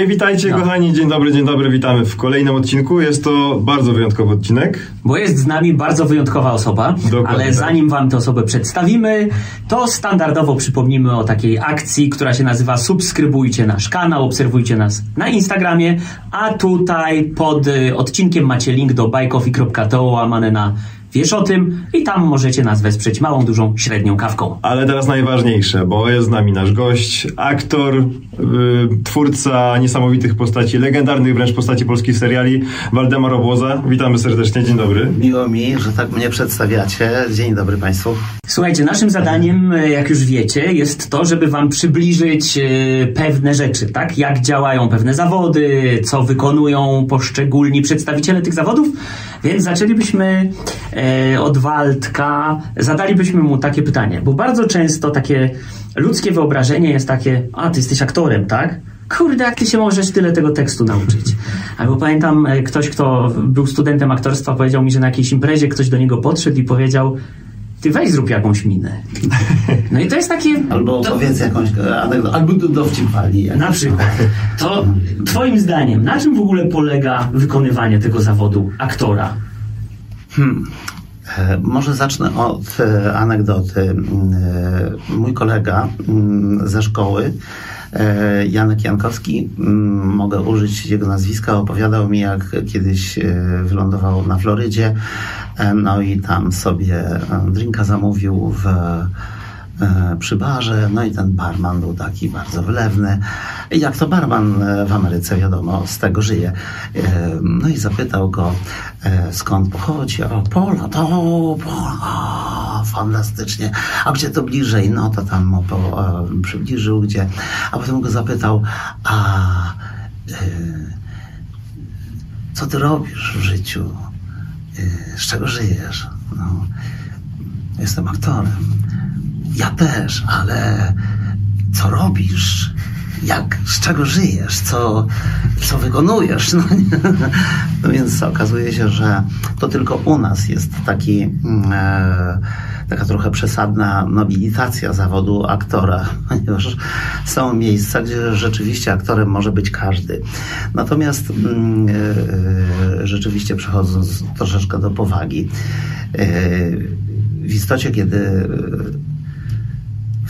No i witajcie, no. kochani. Dzień dobry, dzień dobry. Witamy w kolejnym odcinku. Jest to bardzo wyjątkowy odcinek. Bo jest z nami bardzo wyjątkowa osoba. Dokładnie ale tak. zanim Wam tę osobę przedstawimy, to standardowo przypomnimy o takiej akcji, która się nazywa Subskrybujcie nasz kanał, obserwujcie nas na Instagramie, a tutaj pod y, odcinkiem macie link do buycoffee.to łamane na Wiesz o tym i tam możecie nas wesprzeć małą, dużą, średnią kawką. Ale teraz najważniejsze, bo jest z nami nasz gość, aktor, yy, twórca niesamowitych postaci, legendarnych wręcz postaci polskich seriali, Waldemar Obłoza. Witamy serdecznie, dzień dobry. Miło mi, że tak mnie przedstawiacie. Dzień dobry Państwu. Słuchajcie, naszym zadaniem, jak już wiecie, jest to, żeby Wam przybliżyć yy, pewne rzeczy, tak? Jak działają pewne zawody, co wykonują poszczególni przedstawiciele tych zawodów, więc zaczęlibyśmy e, od Waldka, zadalibyśmy mu takie pytanie, bo bardzo często takie ludzkie wyobrażenie jest takie, a ty jesteś aktorem, tak? Kurde, jak ty się możesz tyle tego tekstu nauczyć? Albo pamiętam e, ktoś, kto był studentem aktorstwa, powiedział mi, że na jakiejś imprezie ktoś do niego podszedł i powiedział, ty weź zrób jakąś minę. No i to jest takie... Albo to, powiedz jakąś anegdotę, albo dowcip wali. Na przykład. To twoim zdaniem, na czym w ogóle polega wykonywanie tego zawodu aktora? Hmm. E, może zacznę od e, anegdoty. E, mój kolega mm, ze szkoły, Janek Jankowski, mm, mogę użyć jego nazwiska, opowiadał mi, jak kiedyś wylądował na Florydzie, no i tam sobie drinka zamówił w E, przy barze, no i ten barman był taki bardzo wylewny. Jak to barman e, w Ameryce, wiadomo, z tego żyje. E, no i zapytał go, skąd pochodzi. O, Pola, to Pola, fantastycznie. A gdzie to bliżej? No to tam mu po, przybliżył, gdzie. A potem go zapytał, a co ty robisz w życiu? Z czego żyjesz? No, jestem aktorem. Ja też, ale co robisz? Jak, z czego żyjesz? Co, co wykonujesz? No, no więc okazuje się, że to tylko u nas jest taki, mm, e, taka trochę przesadna nobilitacja zawodu aktora, ponieważ są miejsca, gdzie rzeczywiście aktorem może być każdy. Natomiast mm, e, rzeczywiście przechodząc troszeczkę do powagi, e, w istocie, kiedy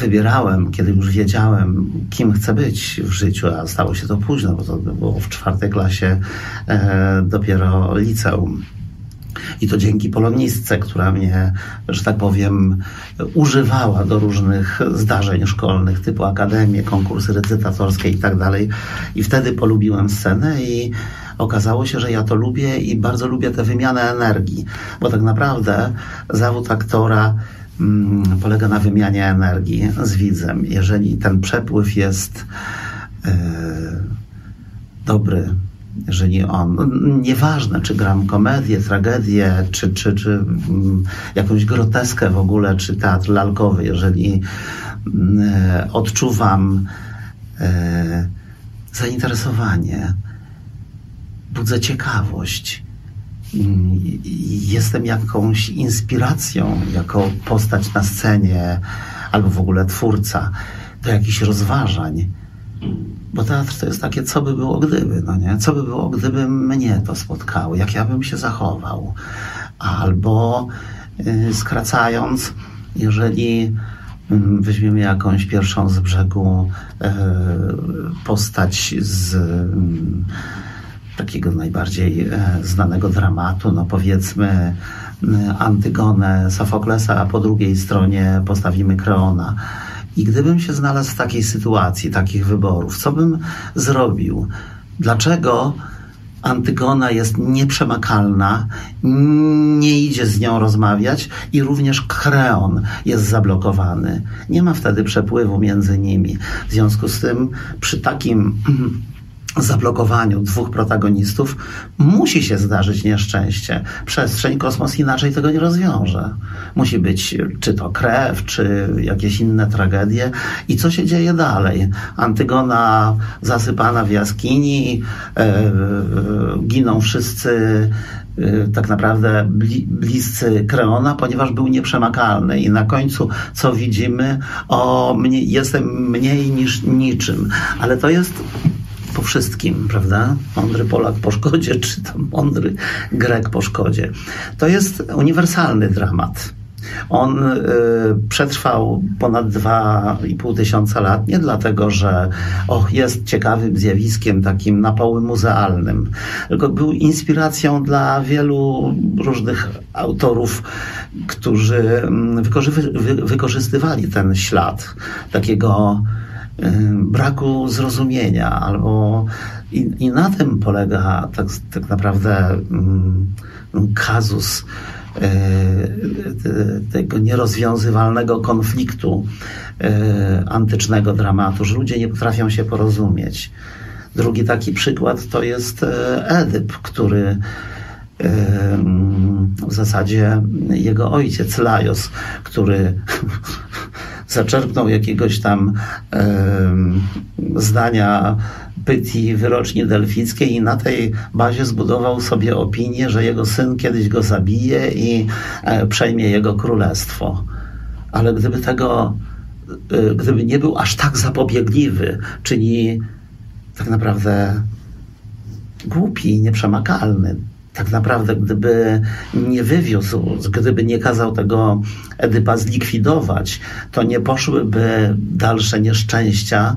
wybierałem, kiedy już wiedziałem, kim chcę być w życiu, a stało się to późno, bo to było w czwartej klasie e, dopiero liceum. I to dzięki polonistce, która mnie, że tak powiem, używała do różnych zdarzeń szkolnych, typu akademie, konkursy recytatorskie i tak dalej. I wtedy polubiłem scenę i okazało się, że ja to lubię i bardzo lubię tę wymianę energii, bo tak naprawdę zawód aktora polega na wymianie energii z widzem. Jeżeli ten przepływ jest e, dobry, jeżeli on, no, nieważne czy gram komedię, tragedię, czy, czy, czy mm, jakąś groteskę w ogóle, czy teatr lalkowy, jeżeli mm, e, odczuwam e, zainteresowanie, budzę ciekawość, jestem jakąś inspiracją jako postać na scenie albo w ogóle twórca do jakichś rozważań. Bo teatr to jest takie, co by było gdyby, no nie? Co by było, gdyby mnie to spotkało? Jak ja bym się zachował? Albo yy, skracając, jeżeli mm, weźmiemy jakąś pierwszą z brzegu yy, postać z yy, takiego najbardziej e, znanego dramatu, no powiedzmy Antygonę Sofoklesa, a po drugiej stronie postawimy Kreona. I gdybym się znalazł w takiej sytuacji, takich wyborów, co bym zrobił? Dlaczego Antygona jest nieprzemakalna, nie idzie z nią rozmawiać i również Kreon jest zablokowany. Nie ma wtedy przepływu między nimi. W związku z tym przy takim zablokowaniu dwóch protagonistów musi się zdarzyć nieszczęście. Przestrzeń, kosmos inaczej tego nie rozwiąże. Musi być czy to krew, czy jakieś inne tragedie. I co się dzieje dalej? Antygona zasypana w jaskini, e, e, giną wszyscy e, tak naprawdę bli, bliscy Kreona, ponieważ był nieprzemakalny i na końcu co widzimy? O, mnie, jestem mniej niż niczym. Ale to jest po wszystkim, prawda? Mądry Polak po szkodzie, czy tam mądry Grek po szkodzie. To jest uniwersalny dramat. On y, przetrwał ponad dwa i pół tysiąca lat, nie dlatego, że och, jest ciekawym zjawiskiem takim na poły muzealnym, tylko był inspiracją dla wielu różnych autorów, którzy mm, wykorzystywali ten ślad takiego braku zrozumienia, albo i, i na tym polega tak, tak naprawdę mm, kazus E, tego nierozwiązywalnego konfliktu e, antycznego dramatu, że ludzie nie potrafią się porozumieć. Drugi taki przykład to jest e, Edyp, który w zasadzie jego ojciec Lajos, który zaczerpnął jakiegoś tam zdania Pytii wyroczni delfickiej i na tej bazie zbudował sobie opinię, że jego syn kiedyś go zabije i e, przejmie jego królestwo. Ale gdyby tego, e, gdyby nie był aż tak zapobiegliwy, czyli tak naprawdę głupi nieprzemakalny, tak naprawdę, gdyby nie wywiózł, gdyby nie kazał tego Edypa zlikwidować, to nie poszłyby dalsze nieszczęścia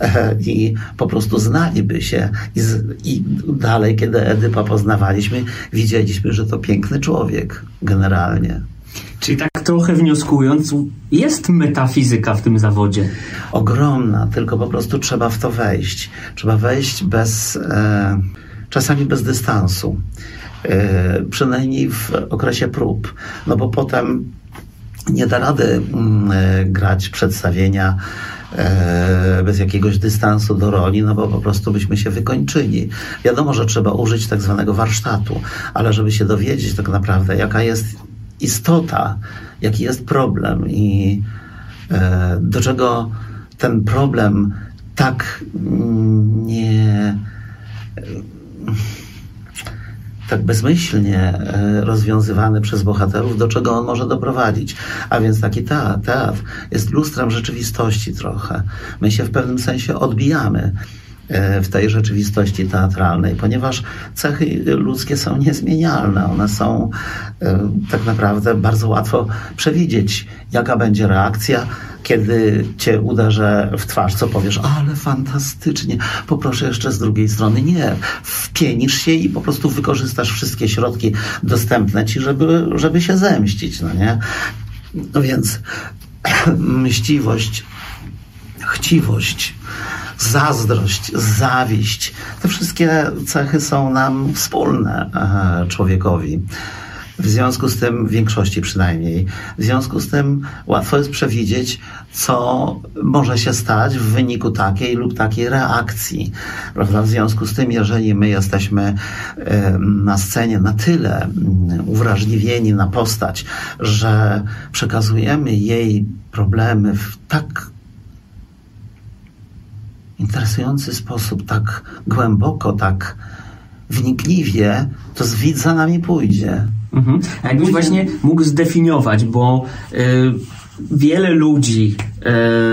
e, i po prostu znaliby się. I, I dalej, kiedy Edypa poznawaliśmy, widzieliśmy, że to piękny człowiek generalnie. Czyli tak trochę wnioskując, jest metafizyka w tym zawodzie. Ogromna, tylko po prostu trzeba w to wejść. Trzeba wejść bez, e, czasami bez dystansu. E, przynajmniej w okresie prób, no bo potem nie da rady mm, e, grać przedstawienia e, bez jakiegoś dystansu do roli, no bo po prostu byśmy się wykończyli. Wiadomo, że trzeba użyć tak zwanego warsztatu, ale żeby się dowiedzieć tak naprawdę, jaka jest istota, jaki jest problem i do czego ten problem tak mm, nie tak bezmyślnie e, rozwiązywany przez bohaterów, do czego on może doprowadzić. A więc taki teatr, teatr jest lustrem rzeczywistości trochę. My się w pewnym sensie odbijamy w tej rzeczywistości teatralnej, ponieważ cechy ludzkie są niezmienialne. One są e, tak naprawdę bardzo łatwo przewidzieć, jaka będzie reakcja kiedy cię uderzę w twarz, co powiesz, ale fantastycznie, poproszę jeszcze z drugiej strony. Nie, wpienisz się i po prostu wykorzystasz wszystkie środki dostępne ci, żeby, żeby się zemścić, no nie? No więc mściwość, chciwość, zazdrość, zawiść, te wszystkie cechy są nam wspólne człowiekowi. W związku z tym, w większości przynajmniej, w związku z tym łatwo jest przewidzieć, co może się stać w wyniku takiej lub takiej reakcji. Prawda? W związku z tym, jeżeli my jesteśmy na scenie na tyle uwrażliwieni na postać, że przekazujemy jej problemy w tak interesujący sposób, tak głęboko, tak wnikliwie, to z widz za nami pójdzie. Mhm. A jakbyś właśnie mógł zdefiniować, bo y, wiele ludzi,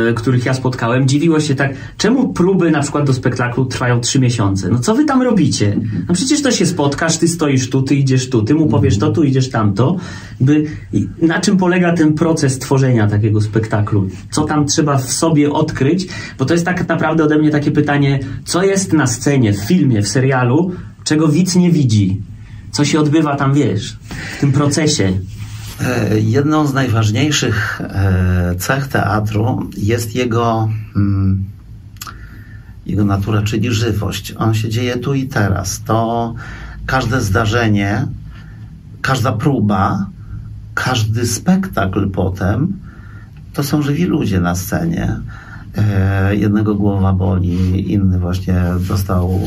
y, których ja spotkałem, dziwiło się tak, czemu próby na przykład do spektaklu trwają trzy miesiące? No co wy tam robicie? No przecież to się spotkasz, ty stoisz tu, ty idziesz tu, ty mu powiesz to, tu idziesz tamto. By, na czym polega ten proces tworzenia takiego spektaklu? Co tam trzeba w sobie odkryć? Bo to jest tak naprawdę ode mnie takie pytanie, co jest na scenie, w filmie, w serialu, czego widz nie widzi? co się odbywa tam, wiesz, w tym procesie. E, jedną z najważniejszych e, cech teatru jest jego, mm, jego natura, czyli żywość. On się dzieje tu i teraz. To każde zdarzenie, każda próba, każdy spektakl potem to są żywi ludzie na scenie. E, jednego głowa boli, inny właśnie dostał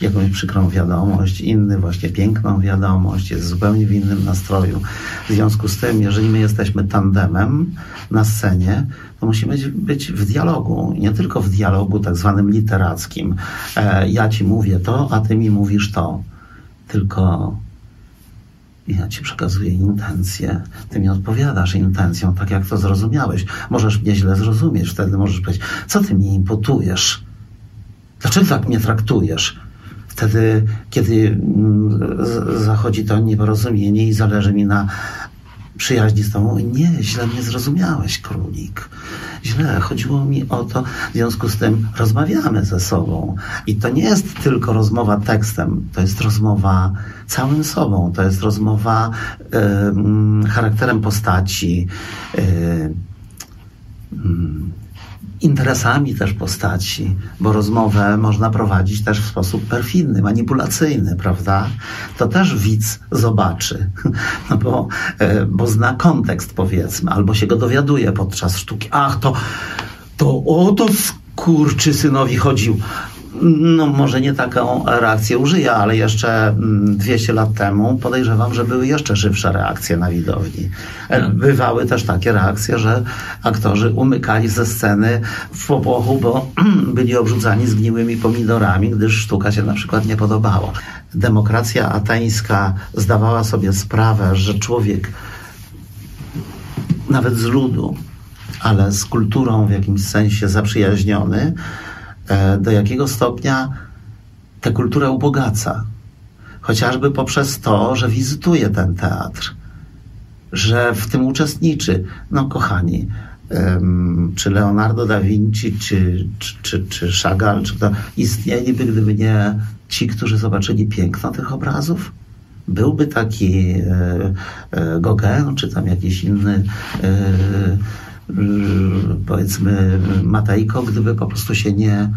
jakąś przykrą wiadomość, inny właśnie piękną wiadomość, jest zupełnie w innym nastroju. W związku z tym, jeżeli my jesteśmy tandemem na scenie, to musimy być w dialogu. Nie tylko w dialogu tak zwanym literackim. E, ja ci mówię to, a ty mi mówisz to. Tylko ja ci przekazuję intencję, ty mi odpowiadasz intencją, tak jak to zrozumiałeś. Możesz mnie źle zrozumieć, wtedy możesz powiedzieć, co ty mi imputujesz? Dlaczego tak mnie traktujesz? Wtedy, kiedy mm, zachodzi to nieporozumienie i zależy mi na przyjaźni z tobą, nie, źle mnie zrozumiałeś, królik. Źle, chodziło mi o to, w związku z tym rozmawiamy ze sobą. I to nie jest tylko rozmowa tekstem, to jest rozmowa całym sobą, to jest rozmowa em, charakterem postaci, em, mm, interesami też postaci, bo rozmowę można prowadzić też w sposób perfidny, manipulacyjny, prawda? To też widz zobaczy, no bo, e, bo zna kontekst, powiedzmy, albo się go dowiaduje podczas sztuki. Ach, to, to o to skurczy synowi chodził. No, może nie taką reakcję użyję, ale jeszcze mm, 200 lat temu podejrzewam, że były jeszcze żywsze reakcje na widowni. E, Bywały też takie reakcje, że aktorzy umykali ze sceny w popłochu, bo byli obrzucani zgniłymi pomidorami, gdyż sztuka się na przykład nie podobała. Demokracja ateńska zdawała sobie sprawę, że człowiek nawet z ludu, ale z kulturą w jakimś sensie zaprzyjaźniony, do jakiego stopnia tę kulturę ubogaca. Chociażby poprzez to, że wizytuje ten teatr, że w tym uczestniczy. No, kochani, czy Leonardo da Vinci, czy, czy, czy, czy Chagall, czy to istnieliby, gdyby nie ci, którzy zobaczyli piękno tych obrazów? Byłby taki e, e, Gauguin, czy tam jakiś inny e, e, powiedzmy Matejko, gdyby po prostu się nie,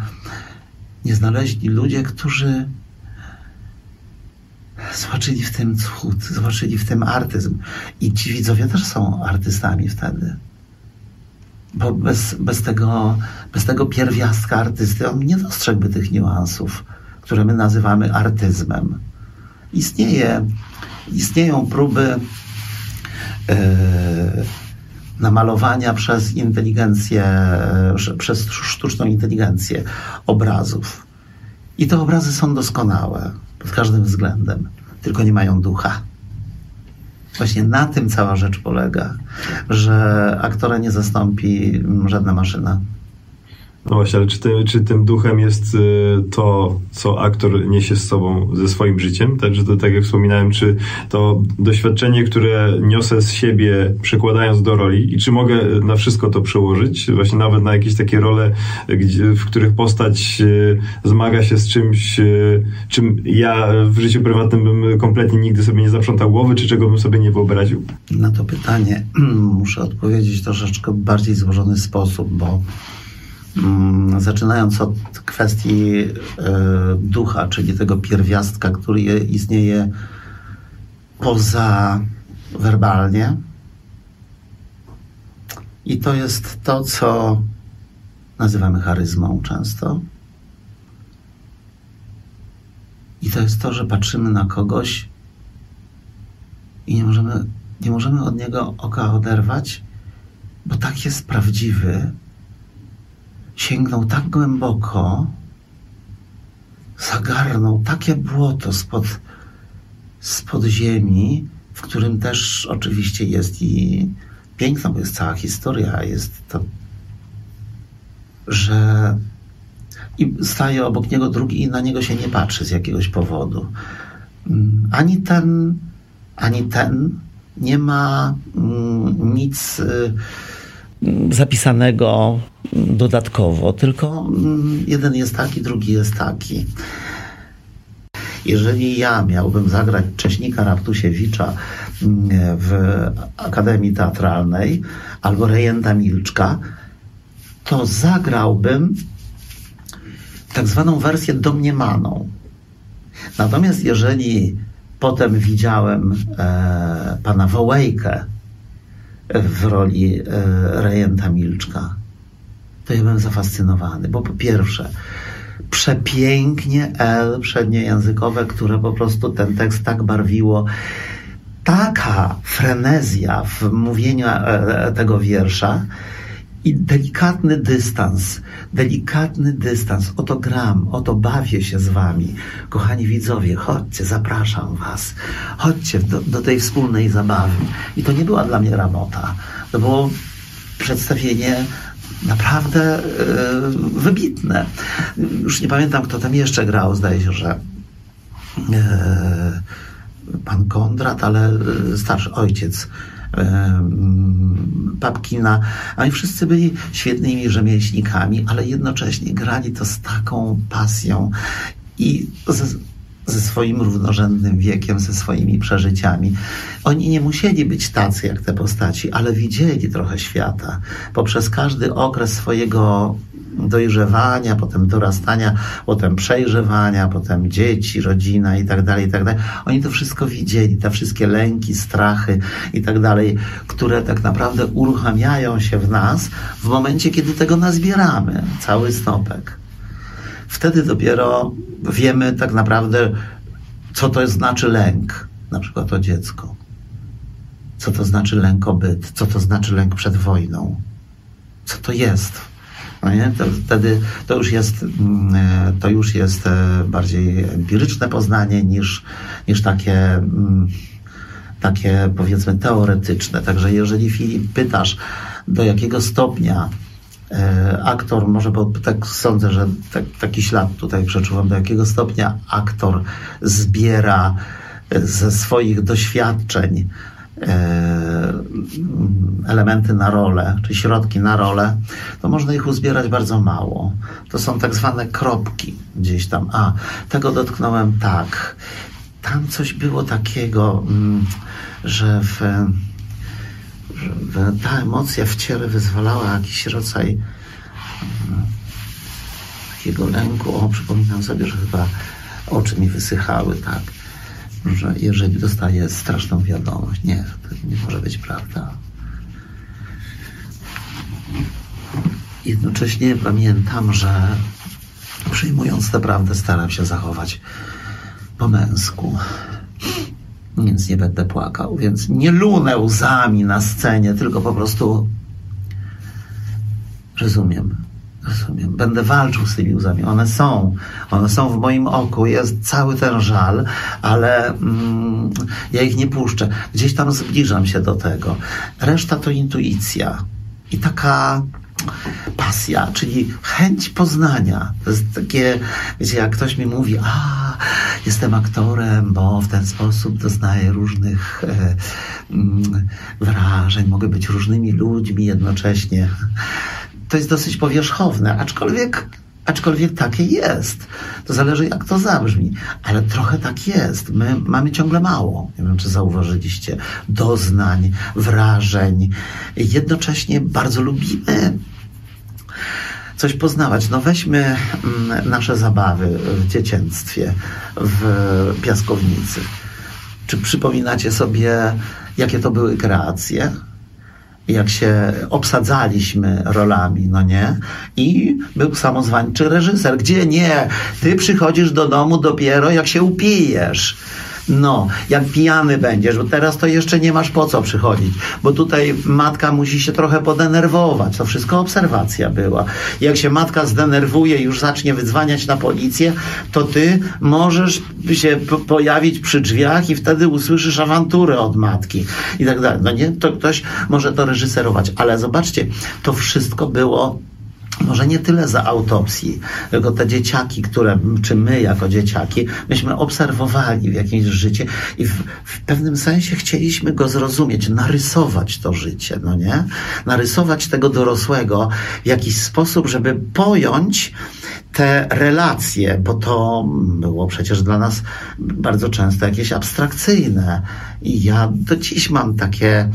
nie znaleźli ludzie, którzy zobaczyli w tym cud, zobaczyli w tym artyzm. I ci widzowie też są artystami wtedy. Bo bez, bez, tego, bez tego pierwiastka artysty on nie dostrzegłby tych niuansów, które my nazywamy artyzmem. Istnieje, istnieją próby e, namalowania przez inteligencję, przez sztuczną inteligencję obrazów. I te obrazy są doskonałe pod każdym względem, tylko nie mają ducha. Właśnie na tym cała rzecz polega, że aktora nie zastąpi żadna maszyna. No właśnie, ale czy, ty, czy tym duchem jest y, to, co aktor niesie z sobą ze swoim życiem? Także to, tak jak wspominałem, czy to doświadczenie, które niosę z siebie, przekładając do roli i czy mogę na wszystko to przełożyć? Właśnie nawet na jakieś takie role, w których postać y, zmaga się z czymś, y, czym ja w życiu prywatnym bym kompletnie nigdy sobie nie zaprzątał głowy, czy czego bym sobie nie wyobraził? Na to pytanie muszę odpowiedzieć w troszeczkę bardziej złożony sposób, bo zaczynając od kwestii e, ducha, czyli tego pierwiastka, który je, istnieje poza werbalnie. I to jest to, co nazywamy charyzmą często. I to jest to, że patrzymy na kogoś i nie możemy, nie możemy od niego oka oderwać, bo tak jest prawdziwy. Sięgnął tak głęboko, zagarnął takie błoto spod, spod ziemi, w którym też oczywiście jest i piękno, bo jest cała historia, jest to, że i staje obok niego drugi i na niego się nie patrzy z jakiegoś powodu. Mm, Ani ten, ani ten nie ma mm, nic y, zapisanego dodatkowo, tylko mm, jeden jest taki, drugi jest taki. Jeżeli ja miałbym zagrać Cześnika Raptusiewicza mm, w Akademii Teatralnej albo Rejenta Milczka, to zagrałbym tak zwaną wersję domniemaną. Natomiast jeżeli potem widziałem e, pana Wołejkę w roli e, rejenta Milczka, to ja byłem zafascynowany, bo po pierwsze przepięknie L przedniejęzykowe, które po prostu ten tekst tak barwiło. Taka frenezja w mówieniu e, tego wiersza, i delikatny dystans, delikatny dystans. Oto gram, oto bawię się z wami. Kochani widzowie, chodźcie, zapraszam was. Chodźcie do, do tej wspólnej zabawy. I to nie była dla mnie ramota. To było przedstawienie naprawdę wybitne. Już nie pamiętam, kto tam jeszcze grał, zdaje się, że pan Kondrat, ale starszy ojciec Papkina. Oni wszyscy byli świetnymi rzemieślnikami, ale jednocześnie grali to z taką pasją i ze swoim równorzędnym wiekiem, ze swoimi przeżyciami. Oni nie musieli być tacy jak te postaci, ale widzieli trochę świata. Poprzez każdy okres swojego dojrzewania, potem dorastania, potem przejrzewania, potem dzieci, rodzina i tak dalej, i tak dalej. Oni to wszystko widzieli, te wszystkie lęki, strachy i tak dalej, które tak naprawdę uruchamiają się w nas w momencie, kiedy tego nazbieramy, cały stopek. Wtedy dopiero wiemy tak naprawdę, co to znaczy lęk, na przykład o dziecko. Co to znaczy lęk byt, co to znaczy lęk przed wojną. Co to jest no nie? To, wtedy to już jest, mm, e, to już jest e, bardziej empiryczne poznanie niż, niż takie, mm, takie powiedzmy teoretyczne. Także jeżeli Filip pytasz, do jakiego stopnia e, aktor, może bo tak sądzę, że tak, taki ślad tutaj przeczuwam, do jakiego stopnia aktor zbiera ze swoich doświadczeń elementy na rolę, czy środki na rolę, to można ich uzbierać bardzo mało. To są tak zwane kropki gdzieś tam. A, tego dotknąłem tak. Tam coś było takiego, mm, że w, że ta emocja w ciele wyzwalała jakiś rodzaj mm, takiego lęku. O, przypominam sobie, że chyba oczy mi wysychały, tak że jeżeli dostaje straszną wiadomość, nie, to nie może być prawda. Jednocześnie pamiętam, że przyjmując tę prawdę, staram się zachować po męsku. Więc nie będę płakał, więc nie lunę łzami na scenie, tylko po prostu rozumiem. Będę walczył z tymi łzami. One są. One są w moim oku. Jest cały ten żal, ale mm, ja ich nie puszczę. Gdzieś tam zbliżam się do tego. Reszta to intuicja. I taka pasja, czyli chęć poznania. To jest takie, wiecie, jak ktoś mi mówi, a jestem aktorem, bo w ten sposób doznaję różnych e, mm, wrażeń, mogę być różnymi ludźmi jednocześnie to jest dosyć powierzchowne, aczkolwiek, aczkolwiek takie jest. To zależy, jak to zabrzmi, ale trochę tak jest. My mamy ciągle mało. Nie wiem, czy zauważyliście. Doznań, wrażeń. Jednocześnie bardzo lubimy coś poznawać. No weźmy mm, nasze zabawy w dzieciństwie, w piaskownicy. Czy przypominacie sobie, jakie to były kreacje? Jak się obsadzaliśmy rolami, no nie? I był samozwańczy reżyser. Gdzie nie? Ty przychodzisz do domu dopiero jak się upijesz. No, jak pijany będziesz, bo teraz to jeszcze nie masz po co przychodzić, bo tutaj matka musi się trochę podenerwować. To wszystko obserwacja była. Jak się matka zdenerwuje i już zacznie wydzwaniać na policję, to ty możesz się pojawić przy drzwiach i wtedy usłyszysz awanturę od matki i tak dalej. No nie, to ktoś może to reżyserować, ale zobaczcie, to wszystko było może nie tyle za autopsji, tylko te dzieciaki, które, czy my jako dzieciaki, myśmy obserwowali w jakimś życie i w, w, pewnym sensie chcieliśmy go zrozumieć, narysować to życie, no nie? Narysować tego dorosłego w jakiś sposób, żeby pojąć te relacje, bo to było przecież dla nas bardzo często jakieś abstrakcyjne. I ja do dziś mam takie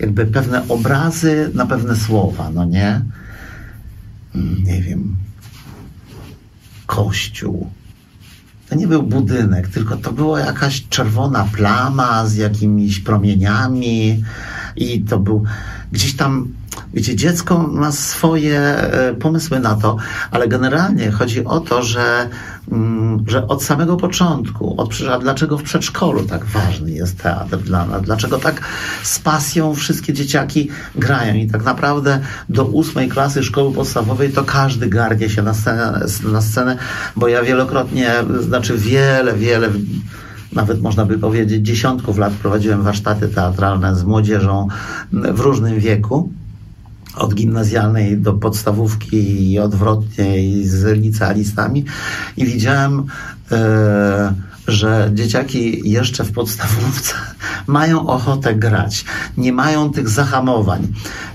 jakby pewne obrazy na pewne słowa, no nie? Nie wiem, kościół. To nie był budynek, tylko to była jakaś czerwona plama z jakimiś promieniami i to był gdzieś tam Wiecie, dziecko ma swoje e, pomysły na to, ale generalnie chodzi o to, że, mm, że od samego początku, od, dlaczego w przedszkolu tak ważny jest teatr dla nas, dlaczego tak z pasją wszystkie dzieciaki grają? I tak naprawdę do ósmej klasy szkoły podstawowej to każdy garnie się na scenę, na scenę bo ja wielokrotnie, znaczy wiele, wiele nawet można by powiedzieć dziesiątków lat prowadziłem warsztaty teatralne z młodzieżą w różnym wieku od gimnazjalnej do podstawówki i odwrotnie i z licealistami i widziałem, e, że dzieciaki jeszcze w podstawówce mają ochotę grać, nie mają tych zahamowań.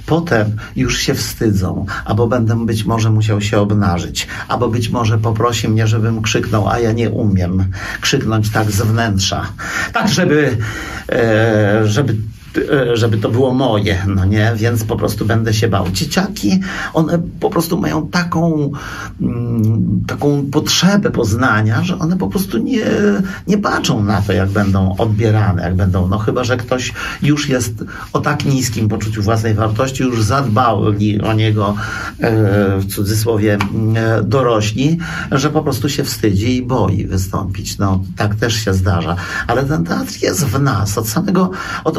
Potem już się wstydzą, albo będę być może musiał się obnażyć, albo być może poprosi mnie, żebym krzyknął, a ja nie umiem krzyknąć tak z wnętrza. Tak, żeby, e, żeby żeby to było moje, no nie, więc po prostu będę się bał. Dzieciaki, one po prostu mają taką, mm, taką potrzebę poznania, że one po prostu nie, nie patrzą na to, jak będą odbierane, jak będą, no chyba, że ktoś już jest o tak niskim poczuciu własnej wartości, już zadbali o niego, e, w cudzysłowie, e, dorośli, że po prostu się wstydzi i boi wystąpić. No, tak też się zdarza. Ale ten teatr jest w nas, od samego, od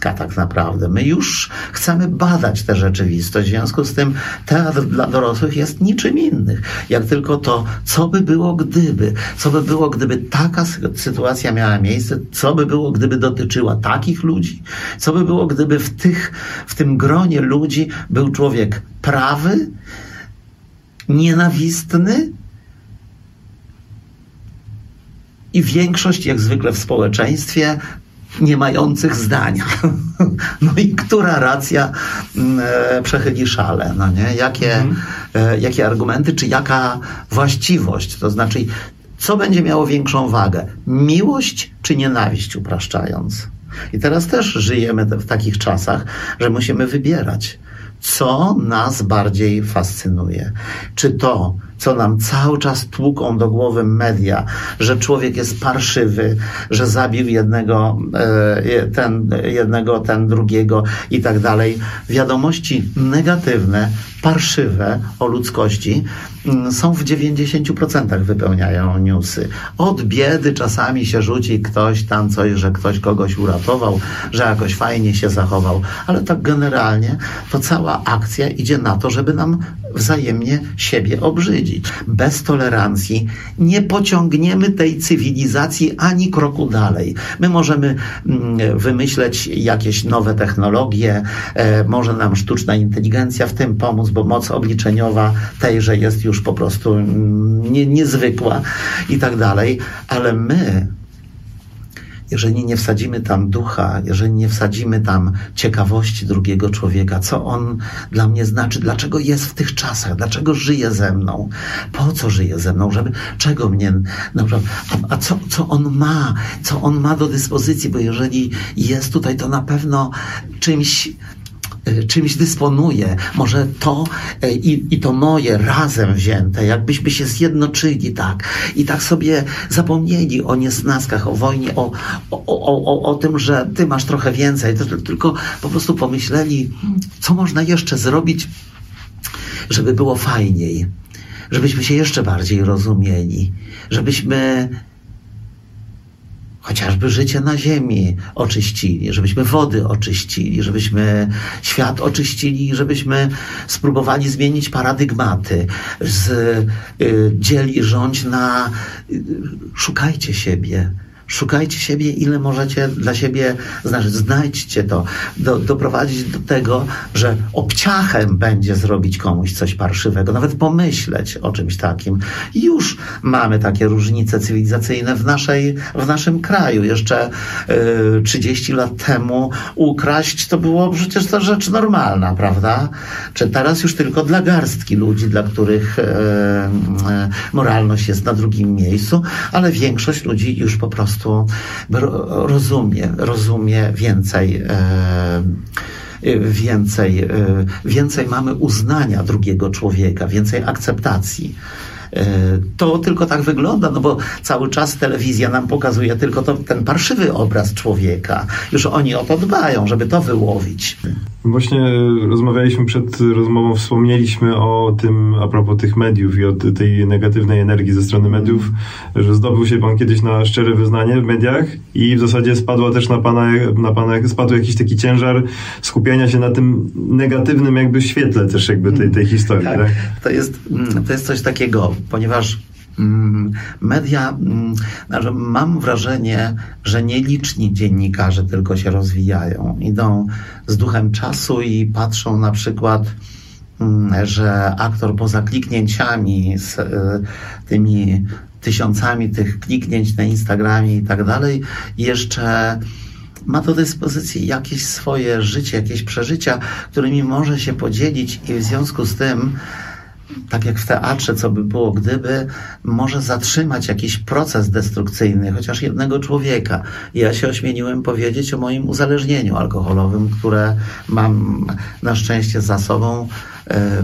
Tak naprawdę. My już chcemy badać tę rzeczywistość. W związku z tym teatr dla dorosłych jest niczym innym, jak tylko to, co by było gdyby, co by było gdyby taka sytuacja miała miejsce, co by było gdyby dotyczyła takich ludzi, co by było gdyby w, tych, w tym gronie ludzi był człowiek prawy, nienawistny, i większość, jak zwykle w społeczeństwie, nie mających zdania. No i która racja mm, e, przechyli szale, no nie? Jakie, mhm. e, jakie argumenty, czy jaka właściwość, to znaczy co będzie miało większą wagę? Miłość czy nienawiść, upraszczając? I teraz też żyjemy w takich czasach, że musimy wybierać, co nas bardziej fascynuje. Czy to, co nam cały czas tłuką do głowy media, że człowiek jest parszywy, że zabił jednego, e, ten, jednego, ten drugiego i tak dalej. Wiadomości negatywne, parszywe o ludzkości mm, są w 90% wypełniają newsy. Od biedy czasami się rzuci ktoś tam coś, że ktoś kogoś uratował, że jakoś fajnie się zachował, ale tak generalnie to cała akcja idzie na to, żeby nam wzajemnie siebie obrzydzić. Bez tolerancji nie pociągniemy tej cywilizacji ani kroku dalej. My możemy mm, wymyśleć jakieś nowe technologie, e, może nam sztuczna inteligencja w tym pomóc, bo moc obliczeniowa tejże jest już po prostu mm, nie, niezwykła i tak dalej, ale my jeżeli nie wsadzimy tam ducha, jeżeli nie wsadzimy tam ciekawości drugiego człowieka, co on dla mnie znaczy, dlaczego jest w tych czasach, dlaczego żyje ze mną, po co żyje ze mną, żeby czego mnie, no, a, a co, co on ma, co on ma do dyspozycji, bo jeżeli jest tutaj, to na pewno czymś czymś dysponuję, może to e, i, i to moje razem wzięte, jakbyśmy się zjednoczyli tak? I tak sobie zapomnieli o niesnaskach, o wojnie, o, o, o, o tym, że ty masz trochę więcej, tylko po prostu pomyśleli, co można jeszcze zrobić, żeby było fajniej, żebyśmy się jeszcze bardziej rozumieli, żebyśmy chociażby życie na ziemi oczyścili, żebyśmy wody oczyścili, żebyśmy świat oczyścili, żebyśmy spróbowali zmienić paradygmaty z y, rządź na y, szukajcie siebie, Szukajcie siebie, ile możecie dla siebie znaczy, Znajdźcie to. Do, doprowadzić do tego, że obciachem będzie zrobić komuś coś parszywego, nawet pomyśleć o czymś takim. Już mamy takie różnice cywilizacyjne w, naszej, w naszym kraju. Jeszcze y, 30 lat temu ukraść to było przecież to rzecz normalna, prawda? Czy teraz już tylko dla garstki ludzi, dla których y, y, moralność jest na drugim miejscu, ale większość ludzi już po prostu prostu rozumie, rozumie więcej e, więcej, e, więcej mamy uznania drugiego człowieka, więcej akceptacji. E, to tylko tak wygląda, no bo cały czas telewizja nam pokazuje tylko to, ten parszywy obraz człowieka. Już oni o to dbają, żeby to wyłowić. Właśnie rozmawialiśmy przed rozmową, wspomnieliśmy o tym, a propos tych mediów i o tej negatywnej energii ze strony mediów, że zdobył się pan kiedyś na szczere wyznanie w mediach i w zasadzie spadła też na pana, na pana spadł jakiś taki ciężar skupiania się na tym negatywnym jakby świetle też jakby tej, tej historii. Tak. tak? To, jest, to jest coś takiego, ponieważ media, mm, mam wrażenie, że nieliczni dziennikarze tylko się rozwijają. Idą z duchem czasu i patrzą na przykład mm, że aktor poza kliknięciami z y, tymi tysiącami tych kliknięć na Instagramie i tak dalej, jeszcze ma do dyspozycji jakieś swoje życie, jakieś przeżycia, którymi może się podzielić i w związku z tym tak jak w teatrze, co by było gdyby, może zatrzymać jakiś proces destrukcyjny, chociaż jednego człowieka. Ja się ośmieliłem powiedzieć o moim uzależnieniu alkoholowym, które mam na szczęście za sobą e,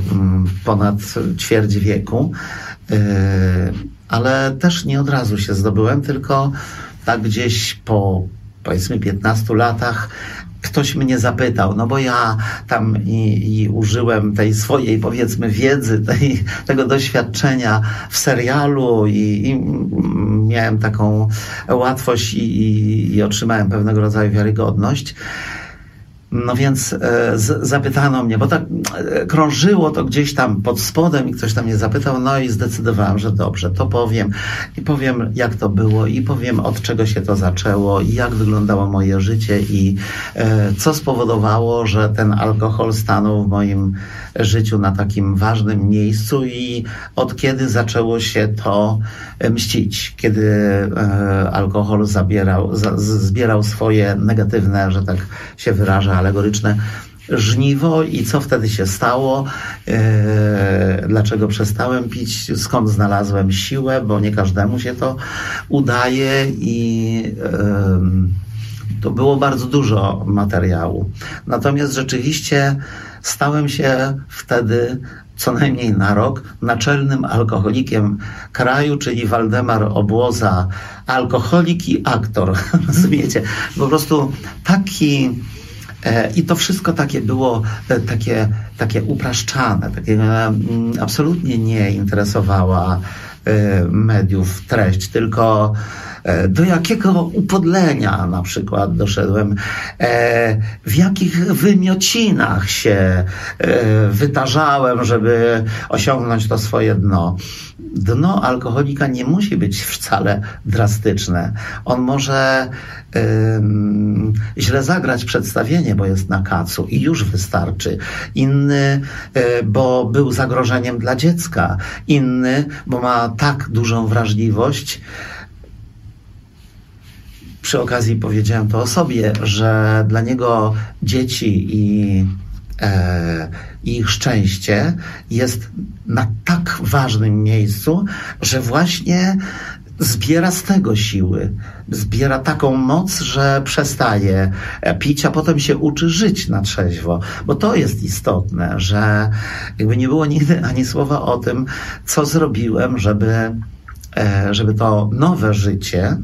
ponad ćwierć wieku, e, ale też nie od razu się zdobyłem, tylko tak gdzieś po powiedzmy 15 latach ktoś mnie zapytał, no bo ja tam i, i użyłem tej swojej, powiedzmy, wiedzy, tej, tego doświadczenia w serialu i, i miałem taką łatwość i, i otrzymałem pewnego rodzaju wiarygodność. No więc e, z, zapytano mnie, bo tak e, krążyło to gdzieś tam pod spodem i ktoś tam mnie zapytał, no i zdecydowałem, że dobrze, to powiem. I powiem jak to było i powiem od czego się to zaczęło i jak wyglądało moje życie i e, co spowodowało, że ten alkohol stanął w moim życiu na takim ważnym miejscu i od kiedy zaczęło się to mścić, kiedy e, alkohol zabierał, za, zbierał swoje negatywne, że tak się wyraża, alegoryczne żniwo i co wtedy się stało, e, dlaczego przestałem pić, skąd znalazłem siłę, bo nie każdemu się to udaje i e, to było bardzo dużo materiału. Natomiast rzeczywiście stałem się wtedy co najmniej na rok naczelnym alkoholikiem kraju, czyli Waldemar Obłoza, alkoholik i aktor. Rozumiecie? Po prostu taki e, i to wszystko takie było e, takie, takie upraszczane, takie mm, absolutnie nie interesowała e, mediów treść, tylko E, do jakiego upodlenia na przykład doszedłem, e, w jakich wymiocinach się e, wytarzałem, żeby osiągnąć to swoje dno. Dno alkoholika nie musi być wcale drastyczne. On może źle zagrać przedstawienie, bo jest na kacu i już wystarczy. Inny, bo był zagrożeniem dla dziecka. Inny, bo ma tak dużą wrażliwość, przy okazji powiedziałem to o sobie, że dla niego dzieci i, e, ich szczęście jest na tak ważnym miejscu, że właśnie zbiera z tego siły, zbiera taką moc, że przestaje pić, a potem się uczy żyć na trzeźwo. Bo to jest istotne, że jakby nie było nigdy ani słowa o tym, co zrobiłem, żeby, e, żeby to nowe życie,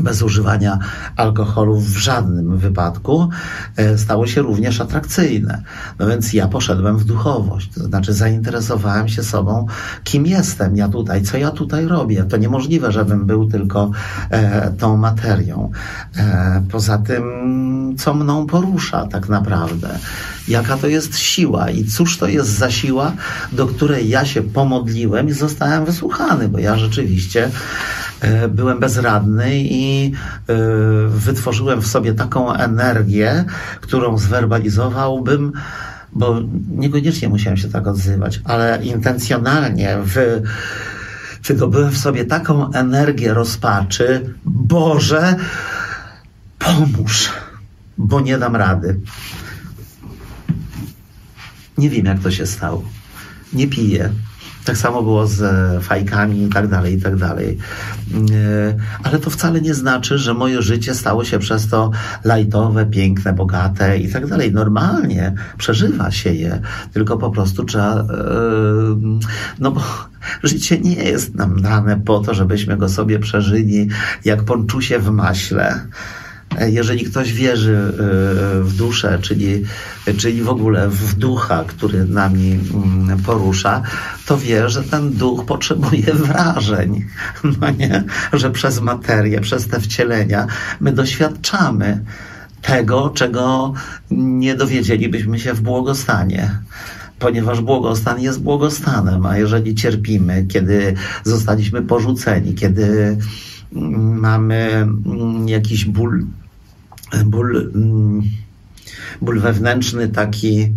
bez używania alkoholu w żadnym wypadku e, stało się również atrakcyjne. No więc ja poszedłem w duchowość, to znaczy zainteresowałem się sobą, kim jestem ja tutaj, co ja tutaj robię. To niemożliwe, żebym był tylko e, tą materią. E, poza tym, co mną porusza tak naprawdę. Jaka to jest siła i cóż to jest za siła, do której ja się pomodliłem i zostałem wysłuchany, bo ja rzeczywiście byłem bezradny i e, wytworzyłem w sobie taką energię, którą zwerbalizowałbym bo niekoniecznie musiałem się tak odzywać, ale intencjonalnie w, wydobyłem w sobie taką energię rozpaczy. Boże, pomóż, bo nie dam rady. Nie wiem, jak to się stało. Nie piję. Tak samo było z e, fajkami i tak dalej, i tak dalej. E, ale to wcale nie znaczy, że moje życie stało się przez to lajtowe, piękne, bogate i tak dalej. Normalnie przeżywa się je, tylko po prostu trzeba, e, no bo życie nie jest nam dane po to, żebyśmy go sobie przeżyli jak ponczusie w maśle. E, jeżeli ktoś wierzy e, w duszę, czyli, czyli w ogóle w ducha, który nami mm, porusza, to wie, że ten duch potrzebuje wrażeń. No nie? Że przez materię, przez te wcielenia my doświadczamy tego, czego nie dowiedzielibyśmy się w błogostanie ponieważ błogostan jest błogostanem, a jeżeli cierpimy, kiedy zostaliśmy porzuceni, kiedy mm, mamy mm, jakiś ból, ból, mm, ból wewnętrzny taki,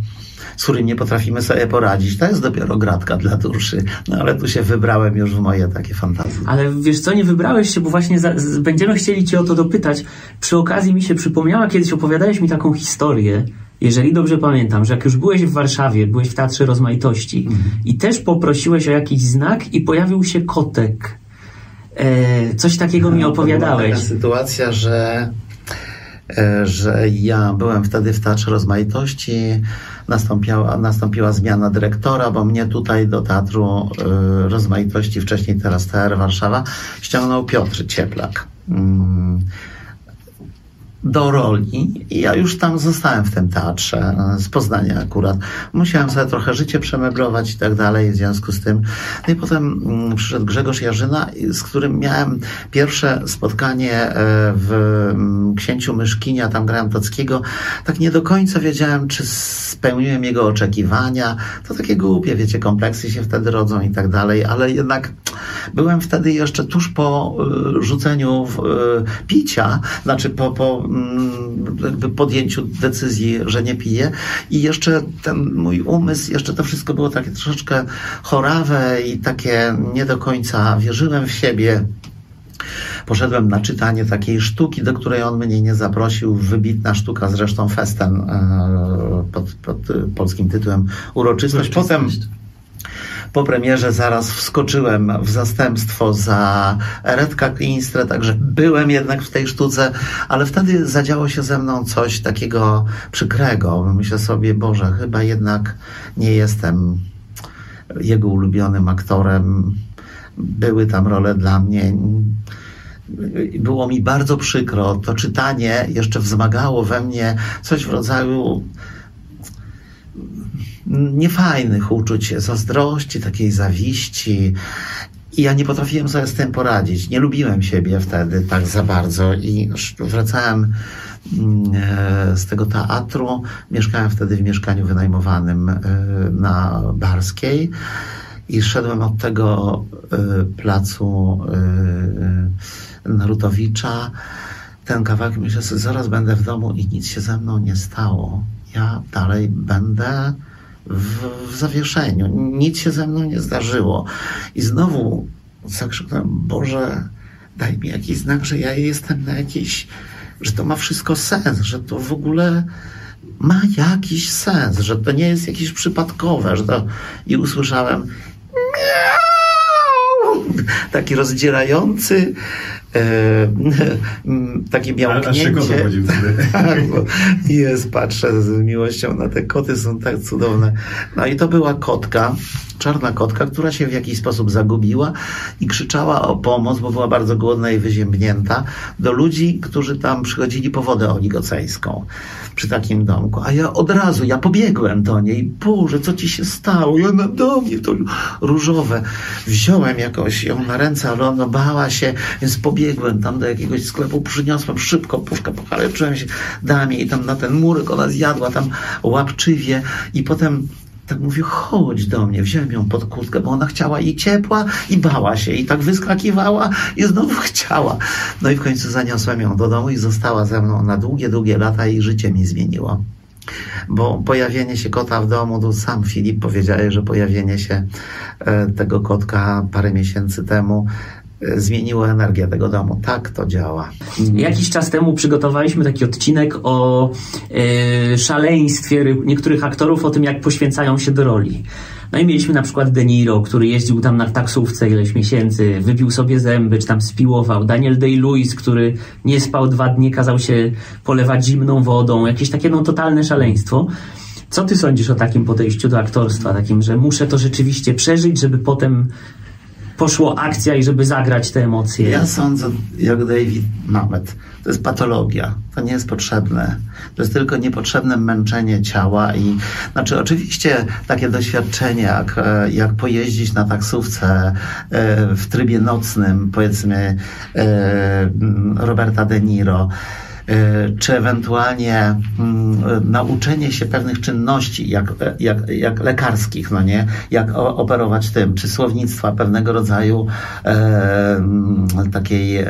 z którym nie potrafimy sobie poradzić. To jest dopiero gratka dla duszy. No ale tu się wybrałem już w moje takie fantazje. Ale wiesz co, nie wybrałeś się, bo właśnie za, z, będziemy chcieli cię o to dopytać. Przy okazji mi się przypomniała, kiedyś opowiadałeś mi taką historię, jeżeli dobrze pamiętam, że jak już byłeś w Warszawie, byłeś w Teatrze Rozmaitości mhm. i też poprosiłeś o jakiś znak i pojawił się kotek. E, coś takiego mi opowiadałeś. Była taka sytuacja, że że ja byłem wtedy w Teatrze Rozmaitości, nastąpiła, nastąpiła zmiana dyrektora, bo mnie tutaj do Teatru e, Rozmaitości, wcześniej teraz TR Warszawa, ściągnął Piotr Cieplak. Mm, do roli i ja już tam zostałem w tym teatrze z Poznania akurat. Musiałem sobie trochę życie przemeblować i tak dalej w związku z tym. No i potem mm, przyszedł Grzegorz Jarzyna, z którym miałem pierwsze spotkanie e, w mm, Księciu Myszkinia, tam grałem Tockiego. Tak nie do końca wiedziałem, czy spełniłem jego oczekiwania. To takie głupie, wiecie, kompleksy się wtedy rodzą i tak dalej, ale jednak byłem wtedy jeszcze tuż po e, rzuceniu e, picia, znaczy po, po jakby podjęciu decyzji, że nie piję i jeszcze ten mój umysł, jeszcze to wszystko było takie troszeczkę chorawe i takie nie do końca wierzyłem w siebie. Poszedłem na czytanie takiej sztuki, do której on mnie nie zaprosił. Wybitna sztuka, zresztą Festen e, pod, pod polskim tytułem Uroczystość. Potem po premierze zaraz wskoczyłem w zastępstwo za Redka Klinstre, także byłem jednak w tej sztuce, ale wtedy zadziało się ze mną coś takiego przykrego. Myślę sobie, Boże, chyba jednak nie jestem jego ulubionym aktorem. Były tam role dla mnie było mi bardzo przykro. To czytanie jeszcze wzmagało we mnie coś w rodzaju niefajnych uczuć, zazdrości, takiej zawiści. I ja nie potrafiłem sobie z tym poradzić. Nie lubiłem siebie wtedy tak za bardzo i wracałem mm, e, z tego teatru. Mieszkałem wtedy w mieszkaniu wynajmowanym e, na Barskiej i szedłem od tego e, placu Narutowicza. Ten kawałek myślę sobie, zaraz będę w domu i nic się ze mną nie stało. Ja dalej będę w, w zawieszeniu. Nic się ze mną nie zdarzyło. I znowu zakrzyknąłem, Boże, daj mi jakiś znak, że ja jestem na jakiś, że to ma wszystko sens, że to w ogóle ma jakiś sens, że to nie jest jakieś przypadkowe, że to... I usłyszałem miau, taki rozdzierający E, takie miałknięcie. tak, jest, patrzę z miłością na te koty, są tak cudowne. No i to była kotka, czarna kotka, która się w jakiś sposób zagubiła i krzyczała o pomoc, bo była bardzo głodna i wyziębnięta, do ludzi, którzy tam przychodzili po wodę oligoceńską przy takim domku. A ja od razu, ja pobiegłem do niej. Boże, co ci się stało? Ja na do mnie to różowe. Wziąłem jakoś ją na ręce, ale ona bała się, więc pobiegłem tam do jakiegoś sklepu, przyniosłem szybko puszkę, pokaleczyłem się, dałem jej tam na ten murek, ona zjadła tam łapczywie i potem tak mówię, chodź do mnie. Wziąłem ją pod kurtkę, bo ona chciała i ciepła, i bała się. I tak wyskakiwała i znowu chciała. No i w końcu zaniosłem ją do domu i została ze mną na długie, długie lata i życie mi zmieniło. Bo pojawienie się kota w domu, to sam Filip powiedział, że pojawienie się e, tego kotka parę miesięcy temu zmieniło energię tego domu. Tak to działa. Jakiś czas temu przygotowaliśmy taki odcinek o e, szaleństwie niektórych aktorów, o tym, jak poświęcają się do roli. No i mieliśmy na przykład De Niro, który jeździł tam na taksówce ileś miesięcy, wybił sobie zęby, czy tam spiłował. Daniel Day-Lewis, który nie spał dwa dni, kazał się polewać zimną wodą. Jakieś takie no totalne szaleństwo. Co ty sądzisz o takim podejściu do aktorstwa? Takim, że muszę to rzeczywiście przeżyć, żeby potem poszło akcja i żeby zagrać te emocje. Ja sądzę, jak David Mamet, to jest patologia. To nie jest potrzebne. To jest tylko niepotrzebne męczenie ciała i znaczy oczywiście takie doświadczenie, jak, e, jak pojeździć na taksówce e, w trybie nocnym, powiedzmy e, Roberta De Niro, czy ewentualnie mm, nauczenie się pewnych czynności, jak, jak, jak lekarskich, no nie? Jak operować tym, czy słownictwa pewnego rodzaju mm, takiej e,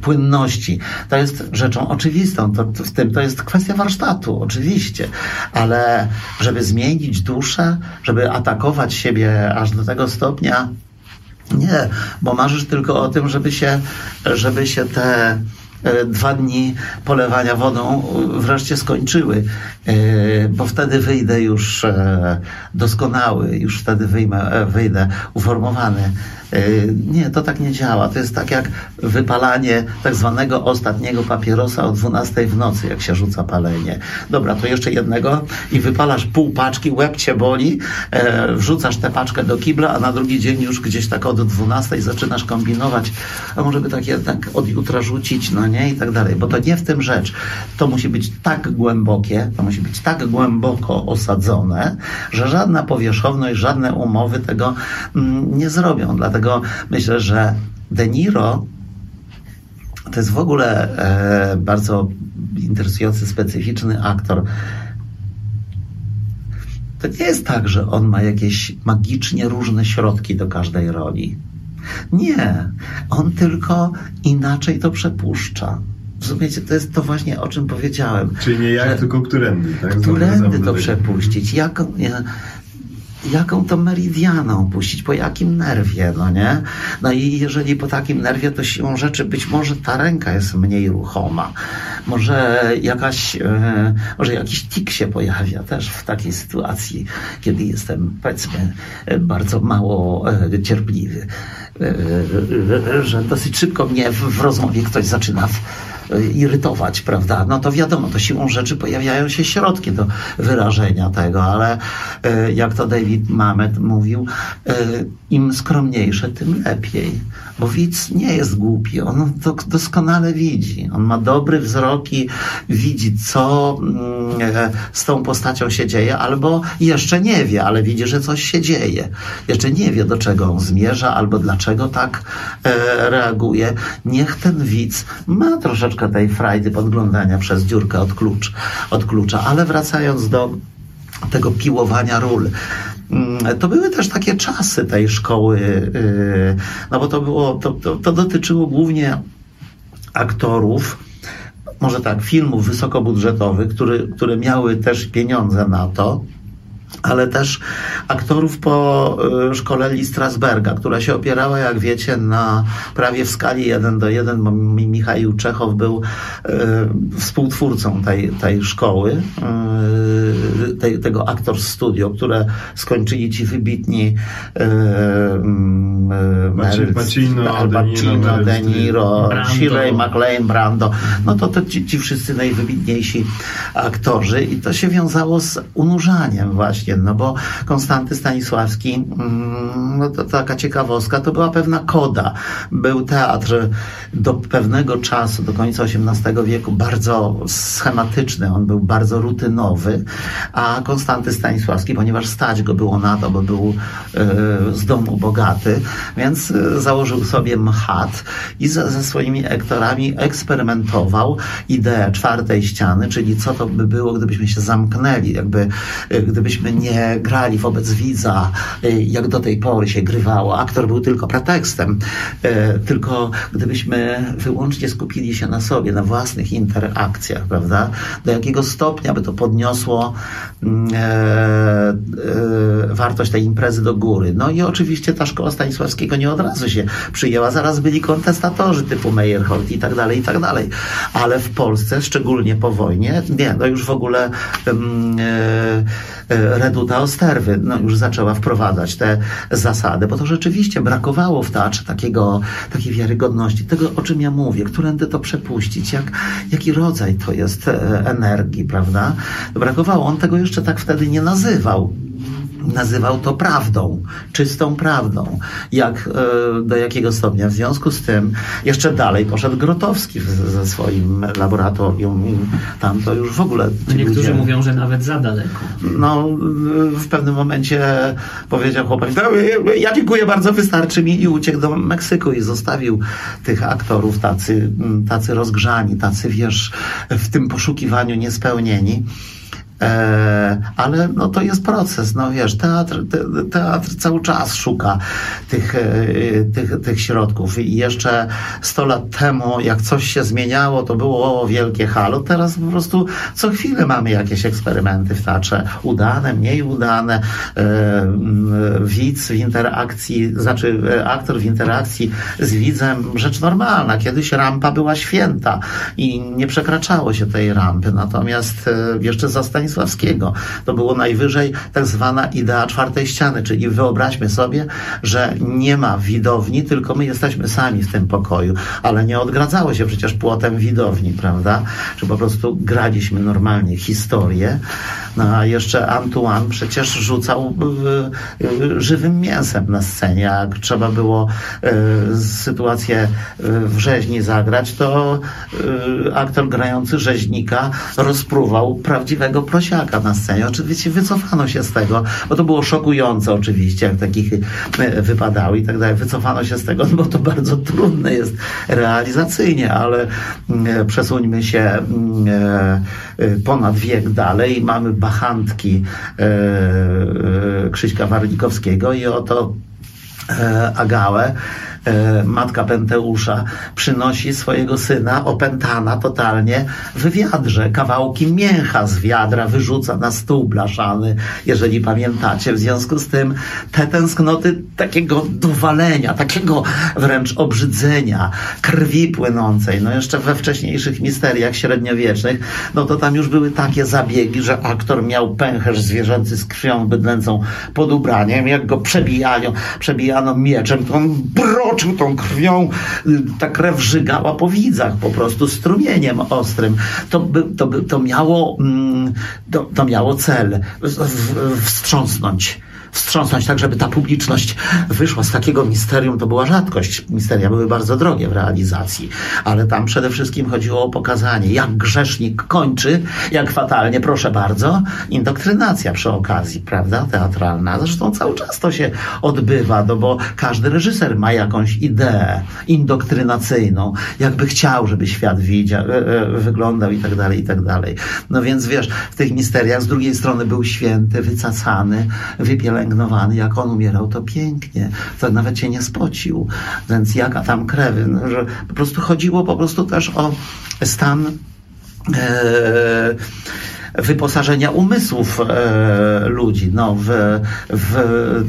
płynności. To jest rzeczą oczywistą. To, w tym to jest kwestia warsztatu, oczywiście. Ale żeby zmienić duszę, żeby atakować siebie aż do tego stopnia, nie, bo marzysz tylko o tym, żeby się, żeby się te dwa dni polewania wodą wreszcie skończyły, e, bo wtedy wyjdę już e, doskonały, już wtedy wyjmę, wyjdę uformowany E, nie, to tak nie działa. To jest tak jak wypalanie tak zwanego ostatniego papierosa o 12 w nocy, jak się rzuca palenie. Dobra, to jeszcze jednego i wypalasz pół paczki, łeb cię boli, e, wrzucasz tę paczkę do kibla, a na drugi dzień już gdzieś tak od 12 zaczynasz kombinować, a może by tak jednak od jutra rzucić, no nie, i tak dalej. Bo to nie w tym rzecz. To musi być tak głębokie, to musi być tak głęboko osadzone, że żadna powierzchowność, żadne umowy tego mm, nie zrobią. Dlatego myślę, że De Niro to jest w ogóle e, bardzo interesujący, specyficzny aktor. To nie jest tak, że on ma jakieś magicznie różne środki do każdej roli. Nie, on tylko inaczej to przepuszcza. Rozumiecie, to jest to właśnie, o czym powiedziałem. Czyli nie jak, tylko którędy. Tak? Którędy to przepuścić. Jak, jaką to meridianą puścić, po jakim nerwie, no nie? No i jeżeli po takim nerwie, to siłą rzeczy być może ta ręka jest mniej ruchoma. Może jakaś, e, może jakiś tik się pojawia też w takiej sytuacji, kiedy jestem, powiedzmy, bardzo mało e, cierpliwy. E, że dosyć szybko mnie w, rozmowie ktoś zaczyna irytować, prawda? No to wiadomo, to siłą rzeczy pojawiają się środki do wyrażenia tego, ale e, jak to David Mamet mówił, e, im skromniejsze, tym lepiej. Bo widz nie jest głupi, on to doskonale widzi. On ma dobry wzrok i widzi, co mm, e, z tą postacią się dzieje, albo jeszcze nie wie, ale widzi, że coś się dzieje. Jeszcze nie wie, do czego on zmierza, albo dlaczego tak reaguje. Niech ten widz ma troszeczkę troszeczkę tej frajdy podglądania przez dziurkę od, klucz, od klucza. Ale wracając do tego piłowania ról. Mm, to były też takie czasy tej szkoły, y, no bo to było, to, to, to dotyczyło głównie aktorów, może tak, filmów wysokobudżetowych, który, które miały też pieniądze na to ale też aktorów po y, szkole Lee Strasberga, która się opierała, jak wiecie, na prawie w skali 1 do 1, bo Michał Czechow był y, współtwórcą tej, tej szkoły, tej, tego Actors Studio, które skończyli ci wybitni Mel, Pacino, Al Pacino, De Niro, Shirley MacLaine, Brando. No to, to ci, ci wszyscy najwybitniejsi aktorzy i to się wiązało z unurzaniem właśnie no bo Konstanty Stanisławski, mm, no to taka ciekawostka, to była pewna koda. Był teatr do pewnego czasu, do końca XVIII wieku, bardzo schematyczny, on był bardzo rutynowy, a Konstanty Stanisławski, ponieważ stać go było na to, bo był y, z domu bogaty, więc y, założył sobie mchat i ze, ze swoimi aktorami eksperymentował ideę czwartej ściany, czyli co to by było, gdybyśmy się zamknęli, jakby y, gdybyśmy nie grali wobec widza, jak do tej pory się grywało. Aktor był tylko pretekstem. Tylko gdybyśmy wyłącznie skupili się na sobie, na własnych interakcjach, prawda? Do jakiego stopnia by to podniosło e, e, wartość tej imprezy do góry. No i oczywiście ta szkoła Stanisławskiego nie od razu się przyjęła. Zaraz byli kontestatorzy typu Meyerhold i tak dalej, i tak dalej. Ale w Polsce, szczególnie po wojnie, nie, no już w ogóle um, e, Reduta Osterwy no, już zaczęła wprowadzać te zasady, bo to rzeczywiście brakowało w teatrze takiego, takiej wiarygodności, tego o czym ja mówię, którędy to przepuścić, jak, jaki rodzaj to jest e, energii, prawda? Brakowało. On tego jeszcze tak wtedy nie nazywał. nazywał to prawdą, czystą prawdą. Jak, e, do jakiego stopnia? W związku z tym jeszcze dalej poszedł Grotowski ze swoim laboratorium i tam to już w ogóle... Niektórzy ludzie, mówią, że nawet za daleko. No, w pewnym momencie powiedział chłopak, no, ja dziękuję bardzo, wystarczy mi i uciekł do Meksyku i zostawił tych aktorów tacy, tacy rozgrzani, tacy, wiesz, w tym poszukiwaniu niespełnieni. E, ale no to jest proces, no wiesz, teatr, te, teatr cały czas szuka tych, e, tych, tych środków. I jeszcze 100 lat temu, jak coś się zmieniało, to było wielkie halo, teraz po prostu co chwilę mamy jakieś eksperymenty w teatrze, udane, mniej udane, e, widz w interakcji, znaczy aktor w interakcji z widzem, rzecz normalna, kiedyś rampa była święta i nie przekraczało się tej rampy, natomiast jeszcze zastań Stanisławskiego. To było najwyżej tak zwana idea czwartej ściany, czyli wyobraźmy sobie, że nie ma widowni, tylko my jesteśmy sami w tym pokoju, ale nie odgradzało się przecież płotem widowni, prawda? Czy po prostu graliśmy normalnie historię, no a jeszcze Antoine przecież rzucał żywym mięsem na scenie. Jak trzeba było y, sytuację w rzeźni zagrać, to y, aktor grający rzeźnika rozpruwał prawdziwego prosiaka na scenie. Oczywiście wycofano się z tego, bo to było szokujące oczywiście, jak takich y, wypadały i tak dalej. Wycofano się z tego, bo to bardzo trudne jest realizacyjnie, ale przesuńmy się ponad wiek dalej. Mamy bachantki e, e, Krzyśka Warlikowskiego i oto e, Agałę e, matka Penteusza, przynosi swojego syna, opętana totalnie, w wiadrze. Kawałki mięcha z wiadra wyrzuca na stół blaszany, jeżeli pamiętacie. W związku z tym te tęsknoty takiego dowalenia, takiego wręcz obrzydzenia, krwi płynącej, no jeszcze we wcześniejszych misteriach średniowiecznych, no to tam już były takie zabiegi, że aktor miał pęcherz zwierzęcy z krwią bydlęcą pod ubraniem, jak go przebijają, przebijano mieczem, to on bro oczył tą krwią, y, ta krew żygała po widzach po prostu strumieniem ostrym. To, by, to, by, to, miało, mm, to, to miało cel wstrząsnąć wstrząsnąć tak, żeby ta publiczność wyszła z takiego misterium. To była rzadkość. Misteria były bardzo drogie w realizacji, ale tam przede wszystkim chodziło o pokazanie, jak grzesznik kończy, jak fatalnie, proszę bardzo, indoktrynacja przy okazji, prawda, teatralna. Zresztą cały czas to się odbywa, no bo każdy reżyser ma jakąś ideę indoktrynacyjną, jakby chciał, żeby świat widział, e, e, wyglądał i tak dalej, i tak dalej. No więc wiesz, w tych misteriach z drugiej strony był święty, wycacany, wypielęgnowany, pielęgnowany, jak on umierał, to pięknie. To nawet się nie spocił. Więc jaka tam krew. Że po prostu chodziło po prostu też o stan e, wyposażenia umysłów e, ludzi. No, w, w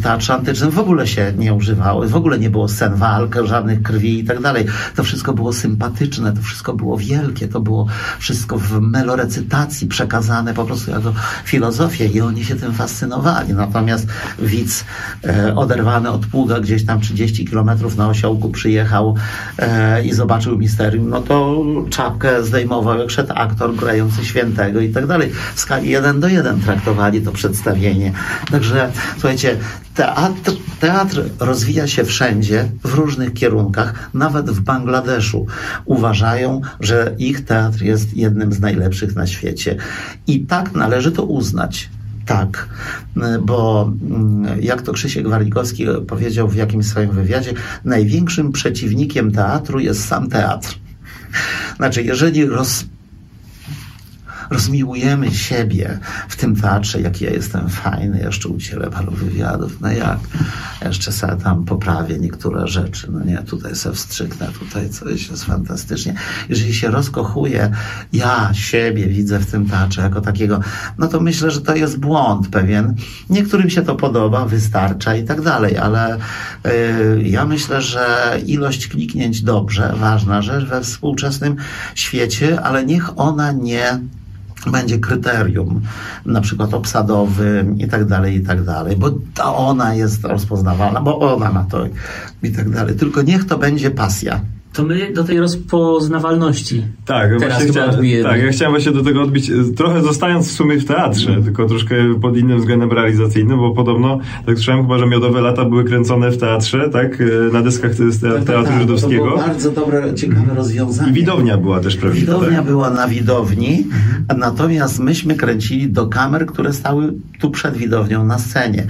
teatrze antycznym w ogóle się nie używało, w ogóle nie było scen walk, żadnych krwi i tak dalej. To wszystko było sympatyczne, to wszystko było wielkie, to było wszystko w melorecytacji przekazane po prostu jako filozofię i oni się tym fascynowali. Natomiast widz e, oderwany od pługa gdzieś tam 30 kilometrów na osiołku przyjechał e, i zobaczył misterium, no to czapkę zdejmował jak szedł aktor grający świętego i tak dalej w skali 1 do 1 traktowali to przedstawienie. Także słuchajcie, teatr, teatr rozwija się wszędzie, w różnych kierunkach, nawet w Bangladeszu. Uważają, że ich teatr jest jednym z najlepszych na świecie. I tak należy to uznać. Tak, bo mm, jak to Krzysiek Warlikowski powiedział w jakimś swoim wywiadzie, największym przeciwnikiem teatru jest sam teatr. Znaczy, jeżeli roz, rozmiłujemy siebie w tym teatrze, jak ja jestem fajny, jeszcze udzielę paru wywiadów, no jak, jeszcze sobie tam poprawię niektóre rzeczy, no nie, tutaj sobie wstrzyknę, tutaj coś jest fantastycznie. Jeżeli się rozkochuję, ja siebie widzę w tym teatrze jako takiego, no to myślę, że to jest błąd pewien. Niektórym się to podoba, wystarcza i tak dalej, ale yy, ja myślę, że ilość kliknięć dobrze, ważna rzecz we współczesnym świecie, ale niech ona nie będzie kryterium, na przykład obsadowym i tak dalej, i tak dalej, bo ona jest rozpoznawalna, bo ona ma to i tak dalej. Tylko niech to będzie pasja. To my do tej rozpoznawalności. Tak, Teraz właśnie chciałem, tak, ja chciałem właśnie do tego odbić, trochę zostając w sumie w teatrze, Mhm. tylko troszkę pod innym względem realizacyjnym, bo podobno, tak słyszałem chyba, że Miodowe Lata były kręcone w teatrze, tak, e, na deskach te- te- Teatru Tak, To Żydowskiego było bardzo dobre, ciekawe rozwiązanie. i widownia była też prawdziwa, Widownia tak? była na widowni, a natomiast myśmy kręcili do kamer, które stały tu przed widownią na scenie.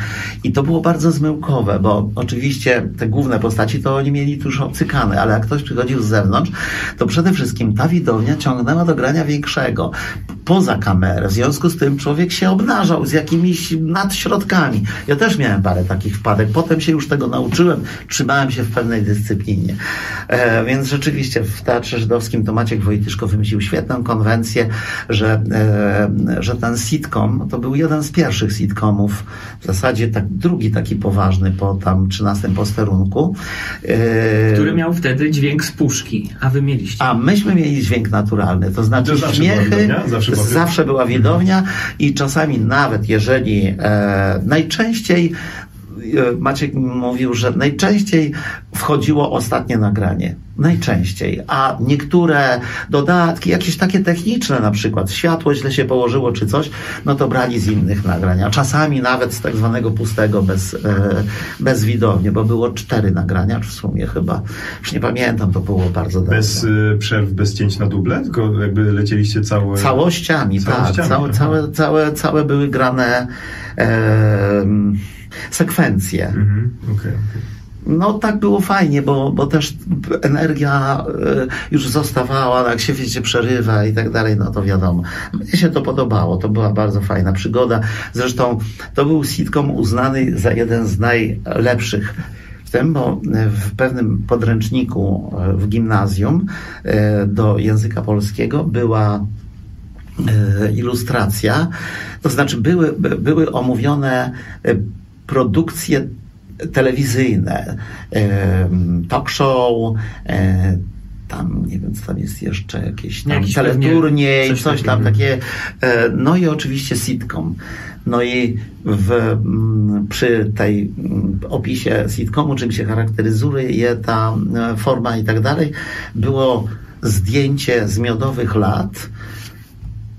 I to było bardzo zmyłkowe, bo oczywiście te główne postaci to oni mieli tuż obcykane, ale jak ktoś przychodził z zewnątrz, to przede wszystkim ta widownia ciągnęła do grania większego, poza kamerę. W związku z tym człowiek się obnażał z jakimiś nadśrodkami. Ja też miałem parę takich wpadek. Potem się już tego nauczyłem, trzymałem się w pewnej dyscyplinie. E, więc rzeczywiście w Teatrze Żydowskim to Maciek Wojtyszko wymyślił świetną konwencję, że, e, że ten sitcom to był jeden z pierwszych sitcomów, w zasadzie tak, drugi taki poważny po tam 13 posterunku. E, Który miał wtedy dźwięk z puszki, a wy mieliście. a myśmy mieli dźwięk naturalny, to znaczy To zawsze była śmiechy, widownia? Zawsze była- zawsze była widownia i czasami nawet jeżeli e, najczęściej e, Maciek mi mówił, że najczęściej wchodziło ostatnie nagranie. Najczęściej. A niektóre dodatki, jakieś takie techniczne na przykład, światło źle się położyło czy coś, no to brali z innych nagrań. A czasami nawet z tak zwanego pustego bez, e, bez widowni, bo było cztery nagrania w sumie chyba. Już nie pamiętam, to było bardzo dawno. Bez y, przerw, bez cięć na duble, tylko jakby lecieliście całe... Całościami, Całościami, tak. Całe, całe, całe, całe były grane em, sekwencje. Mhm, okej, okej. No tak było fajnie, bo, bo też energia e, już zostawała, jak się wiecie, przerywa i tak dalej, no to wiadomo. Mnie się to podobało, to była bardzo fajna przygoda. Zresztą to był sitcom uznany za jeden z najlepszych w tym, bo w pewnym podręczniku e, w gimnazjum e, do języka polskiego była ilustracja, to znaczy były, by- były omówione produkcje telewizyjne, talk show, e, tam nie wiem, co tam jest jeszcze jakieś tam Jakiś teleturniej, coś, coś tam takie, e, no i oczywiście sitcom. No i w, mm, przy tej mm, opisie sitcomu, czym się charakteryzuje ta e, forma i tak dalej, było zdjęcie z miodowych lat,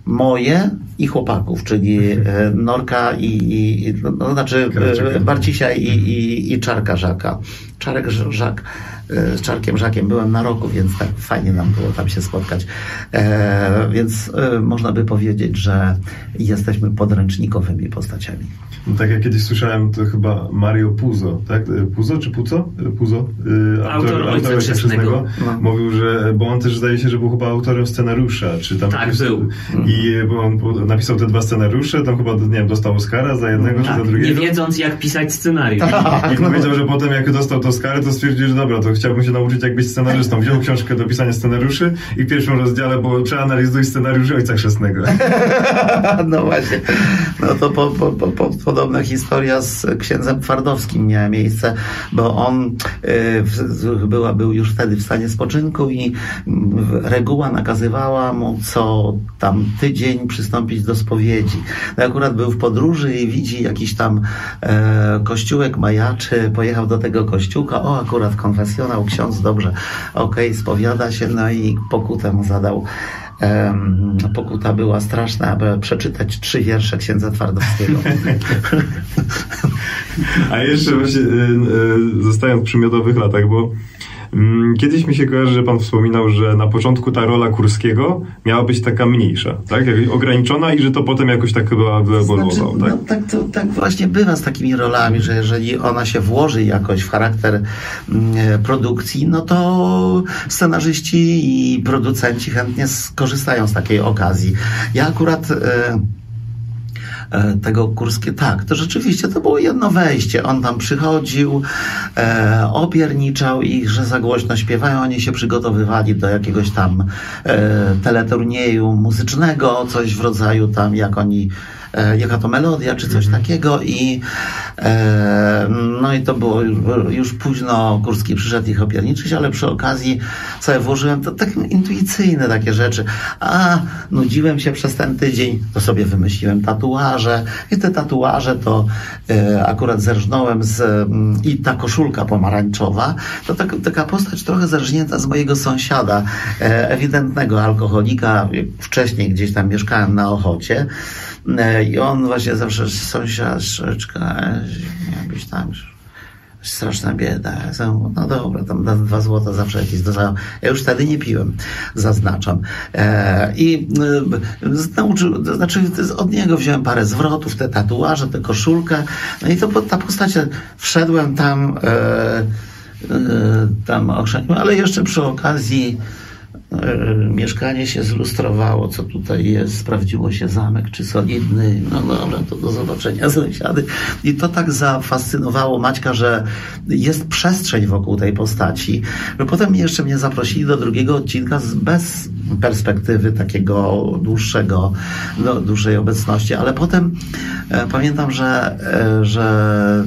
moje i chłopaków, czyli e, Norka i, i no, znaczy e, Barcisia i, i, i Czarka Żaka. Czarek Żak. e, Z Czarkiem Żakiem byłem na roku, więc tak fajnie nam było tam się spotkać. E, więc e, można by powiedzieć, że jesteśmy podręcznikowymi postaciami. No, tak jak kiedyś słyszałem, to chyba Mario Puzo, tak? Y, Puzo czy Puzo? Y, Puzo? Y, Autor Ojca Chrzestnego. No. Mówił, że, bo on też zdaje się, że był chyba autorem scenariusza, czy tam... Tak, był. I bo on napisał te dwa scenariusze, tam chyba, nie wiem, dostał Oscara za jednego czy za Tak, nie drugiego. wiedząc jak pisać scenariusz. Tak, I powiedział, że potem jak dostał to Oscary, to stwierdził, że dobra, to chciałbym się nauczyć jak być scenarzystą. Wziął książkę do pisania scenariuszy i w pierwszym rozdziale było przeanalizuj scenariusz Ojca Chrzestnego. No właśnie. No to po, po, po, po, podobna historia z księdzem Twardowskim miała miejsce, bo on y, była, był już wtedy w stanie spoczynku i reguła nakazywała mu co tam tydzień przystąpić do spowiedzi. No akurat był w podróży i widzi jakiś tam e, kościółek majaczy, pojechał do tego o akurat konfesjonał, ksiądz dobrze, okej, spowiada się, no i pokutę mu zadał. Em, pokuta była straszna, aby przeczytać trzy wiersze księdza Twardowskiego. A jeszcze właśnie y, y, zostając przy miodowych latach, bo kiedyś mi się kojarzy, że pan wspominał, że na początku ta rola Kurskiego miała być taka mniejsza, tak? Ograniczona i że to potem jakoś tak chyba wyewoluował, Znaczy, tak? no, tak, to, tak właśnie bywa z takimi rolami, że jeżeli ona się włoży jakoś w charakter mm, e, produkcji, no to scenarzyści i producenci chętnie skorzystają z takiej okazji. Ja akurat e, tego Kurskie, tak, to rzeczywiście to było jedno wejście. On tam przychodził, e, opierniczał ich, że za głośno śpiewają. Oni się przygotowywali do jakiegoś tam e, teleturnieju muzycznego, coś w rodzaju tam, jak oni e, jaka to melodia, czy coś takiego i e, no i to było już, późno, Górski przyszedł ich opierniczyć, ale przy okazji sobie włożyłem to takie intuicyjne takie rzeczy. A, nudziłem się przez ten tydzień, to sobie wymyśliłem tatuaże i te tatuaże to e, akurat zerżnąłem z mm, i ta koszulka pomarańczowa, to tak, taka postać trochę zerżnięta z mojego sąsiada, e, ewidentnego alkoholika, wcześniej gdzieś tam mieszkałem na Ochocie e, i on właśnie zawsze sąsiadczka, jakbyś tam straszna bieda. No dobra, tam dwa złota zawsze jakieś dostałem. Ja już wtedy nie piłem, zaznaczam. E, I e, nauczył, to znaczy od niego wziąłem parę zwrotów, te tatuaże, tę koszulkę. No i to ta postać, wszedłem tam, e, e, tam ochrzaniłem, ale jeszcze przy okazji E, mieszkanie się zlustrowało, co tutaj jest, sprawdziło się zamek, czy solidny, no dobra, to do zobaczenia sąsiady. I to tak zafascynowało Maćka, że jest przestrzeń wokół tej postaci. Potem jeszcze mnie zaprosili do drugiego odcinka bez perspektywy takiego dłuższego, no, dłuższej obecności, ale potem e, pamiętam, że, e, że,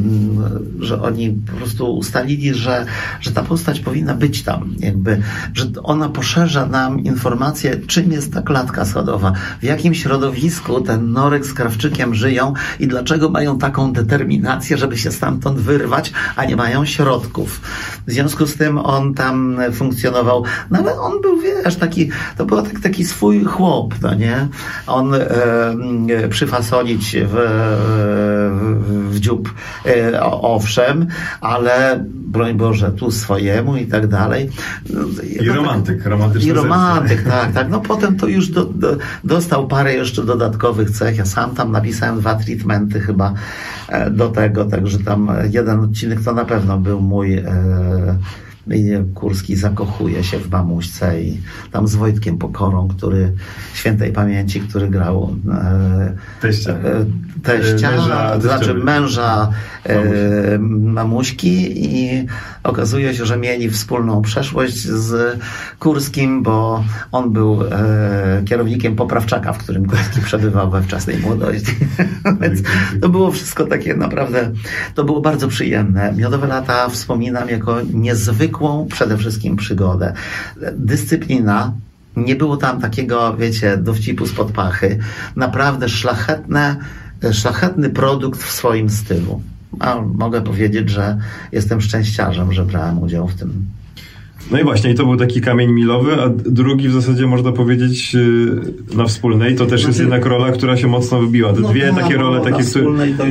że oni po prostu ustalili, że, że ta postać powinna być tam, jakby, że ona poszerza nam informację, czym jest ta klatka schodowa, w jakim środowisku ten Norek z Krawczykiem żyją i dlaczego mają taką determinację, żeby się stamtąd wyrwać, a nie mają środków. W związku z tym on tam funkcjonował, no ale on był, wiesz, taki to był tak, taki swój chłop, no nie? On e, przyfasolić w, w, w dziób, e, owszem, ale broń Boże, tu swojemu i tak dalej. No, I romantyk, romantyczny. I romantyk, tak, tak. No potem to już do, do, dostał parę jeszcze dodatkowych cech. Ja sam tam napisałem dwa treatmenty chyba e, do tego, także tam jeden odcinek to na pewno był mój e, Kurski zakochuje się w mamuśce i tam z Wojtkiem Pokorą, który świętej pamięci, który grał e, teścia, e, teścia męża, znaczy męża e, mamuśki i okazuje się, że mieli wspólną przeszłość z Kurskim, bo on był e, kierownikiem poprawczaka, w którym Kurski przebywał we wczesnej młodości. Więc to było wszystko takie naprawdę, to było bardzo przyjemne. Miodowe lata wspominam jako niezwykłą przede wszystkim przygodę. Dyscyplina, nie było tam takiego, wiecie, dowcipu spod pachy. Naprawdę szlachetne, szlachetny produkt w swoim stylu. A mogę powiedzieć, że jestem szczęściarzem, że brałem udział w tym. No i właśnie, i to był taki kamień milowy, a drugi w zasadzie można powiedzieć y, na wspólnej, to też jest znaczy- jednak rola, która się mocno wybiła. Te no, dwie no, takie role, takie, które,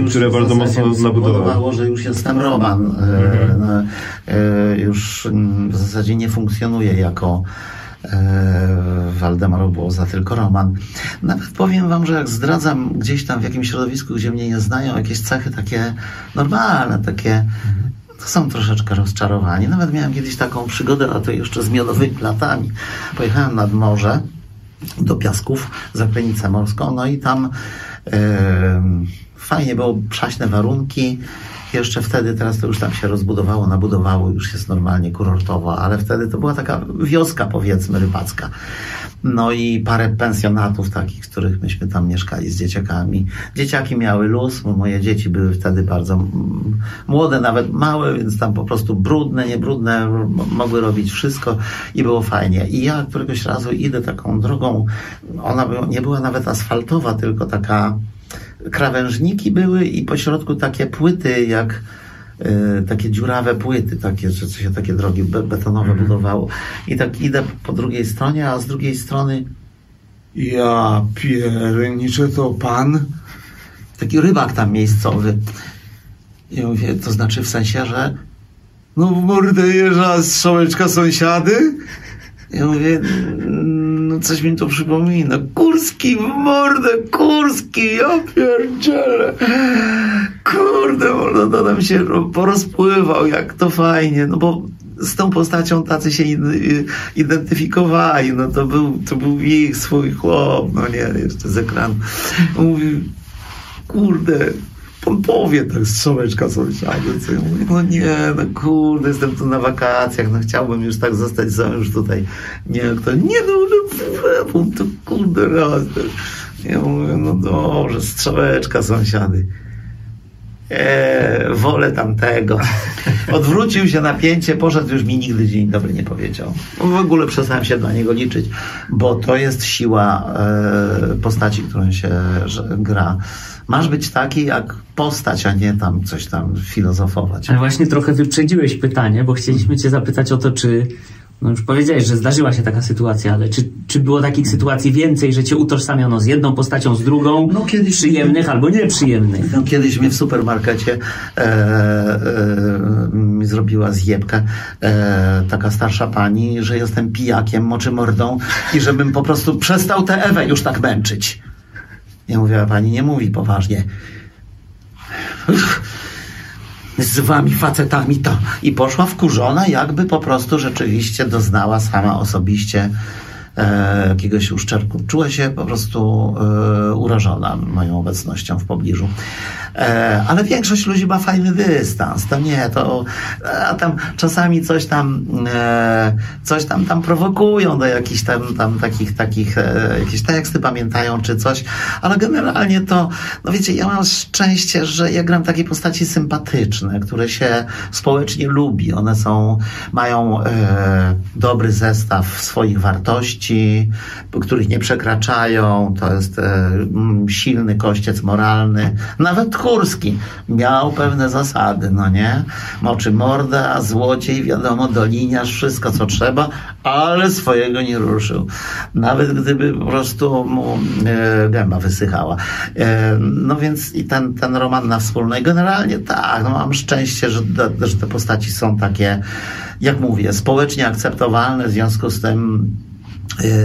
które bardzo mocno nabudowały. że już jestem Roman. Mhm. No, już mm, w zasadzie nie funkcjonuje jako E, Waldemar Obłoza, tylko Roman. Nawet powiem wam, że jak zdradzam gdzieś tam w jakimś środowisku, gdzie mnie nie znają, jakieś cechy takie normalne, takie to są troszeczkę rozczarowani. Nawet miałem kiedyś taką przygodę, a to jeszcze z miodowymi latami. Pojechałem nad morze do Piasków, za granicę morską, no i tam yy, fajnie było, przaśne warunki, jeszcze wtedy, teraz to już tam się rozbudowało, nabudowało, już jest normalnie kurortowo, ale wtedy to była taka wioska, powiedzmy, rybacka. No i parę pensjonatów takich, w których myśmy tam mieszkali z dzieciakami. Dzieciaki miały luz, moje dzieci były wtedy bardzo młode, nawet małe, więc tam po prostu brudne, niebrudne, mogły robić wszystko i było fajnie. I ja któregoś razu idę taką drogą, ona nie była nawet asfaltowa, tylko taka krawężniki były i po środku takie płyty, jak y, takie dziurawe płyty, takie, że się takie drogi betonowe mm. budowało. I tak idę po drugiej stronie, a z drugiej strony ja pierniczę to pan? Taki rybak tam miejscowy. I mówię, to znaczy w sensie, że no w mordę jeża strzałeczka sąsiady? Ja mówię, no coś mi to przypomina. Kurski w mordę, Kurski, ja pierdzielę. Kurde, no to nam się porozpływał, jak to fajnie, no bo z tą postacią tacy się identyfikowali, no to był, to był ich swój chłop, no nie, jeszcze z ekranu. Mówi, kurde, pan powie tak strzałeczka sąsiadzie, co ja mówię, no nie, no kurde, jestem tu na wakacjach, no chciałbym już tak zostać sam już tutaj. Nie, kto, nie no, no, to kurde raz. Ja mówię, no dobrze, strzałeczka sąsiady. Eee, wolę tamtego. Odwrócił się napięcie, poszedł, już mi nigdy dzień dobry nie powiedział. W ogóle przestałem się dla niego liczyć, bo to jest siła e, postaci, którą się gra. Masz być taki jak postać, a nie tam coś tam filozofować. Ale właśnie trochę wyprzedziłeś pytanie, bo chcieliśmy cię zapytać o to, czy no już powiedziałeś, że zdarzyła się taka sytuacja, ale czy, czy było takich sytuacji więcej, że cię utożsamiono z jedną postacią, z drugą, No, kiedyś- przyjemnych albo nieprzyjemnych? No, kiedyś mnie w supermarkecie e, e, mi zrobiła zjebkę e, taka starsza pani, że jestem pijakiem, moczy mordą i żebym po prostu przestał tę Ewę już tak męczyć. Ja mówię, a pani nie mówi poważnie. Uff, Z wami facetami to. I poszła wkurzona, jakby po prostu rzeczywiście doznała sama osobiście jakiegoś uszczerbku. Czuła się po prostu e, urażona moją obecnością w pobliżu. E, ale większość ludzi ma fajny dystans. To nie, to a tam czasami coś tam e, coś tam tam prowokują do jakichś tam, tam takich, takich e, jakieś teksty pamiętają czy coś, ale generalnie to, no wiecie, ja mam szczęście, że ja gram takie postaci sympatyczne, które się społecznie lubi. One są, mają e, dobry zestaw swoich wartości, których nie przekraczają. To jest e, silny kościec moralny. Nawet Kurski miał pewne zasady, no nie? Moczy morda, złociej, wiadomo, doliniarz, wszystko co trzeba, ale swojego nie ruszył. Nawet gdyby po prostu mu e, gęba wysychała. E, no więc i ten, ten roman na wspólnej, generalnie tak, no mam szczęście, że, że te postaci są takie, jak mówię, społecznie akceptowalne, w związku z tym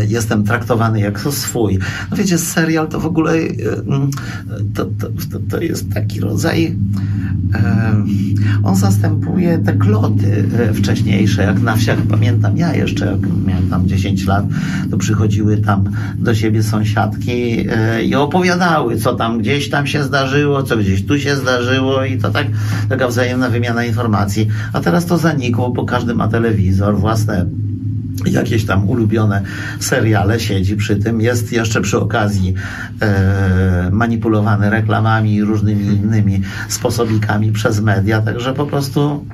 jestem traktowany jako swój. No wiecie, serial to w ogóle e, mm, to, to, to, jest taki rodzaj e, on zastępuje te kloty wcześniejsze, jak na wsiach pamiętam ja jeszcze, jak miałem tam 10 lat, to przychodziły tam do siebie sąsiadki i opowiadały, co tam gdzieś tam się zdarzyło, co gdzieś tu się zdarzyło i to tak, taka wzajemna wymiana informacji. A teraz to zanikło, bo każdy ma telewizor, własne jakieś tam ulubione seriale, siedzi przy tym, jest jeszcze przy okazji e, manipulowany reklamami i różnymi innymi sposobikami przez media, także po prostu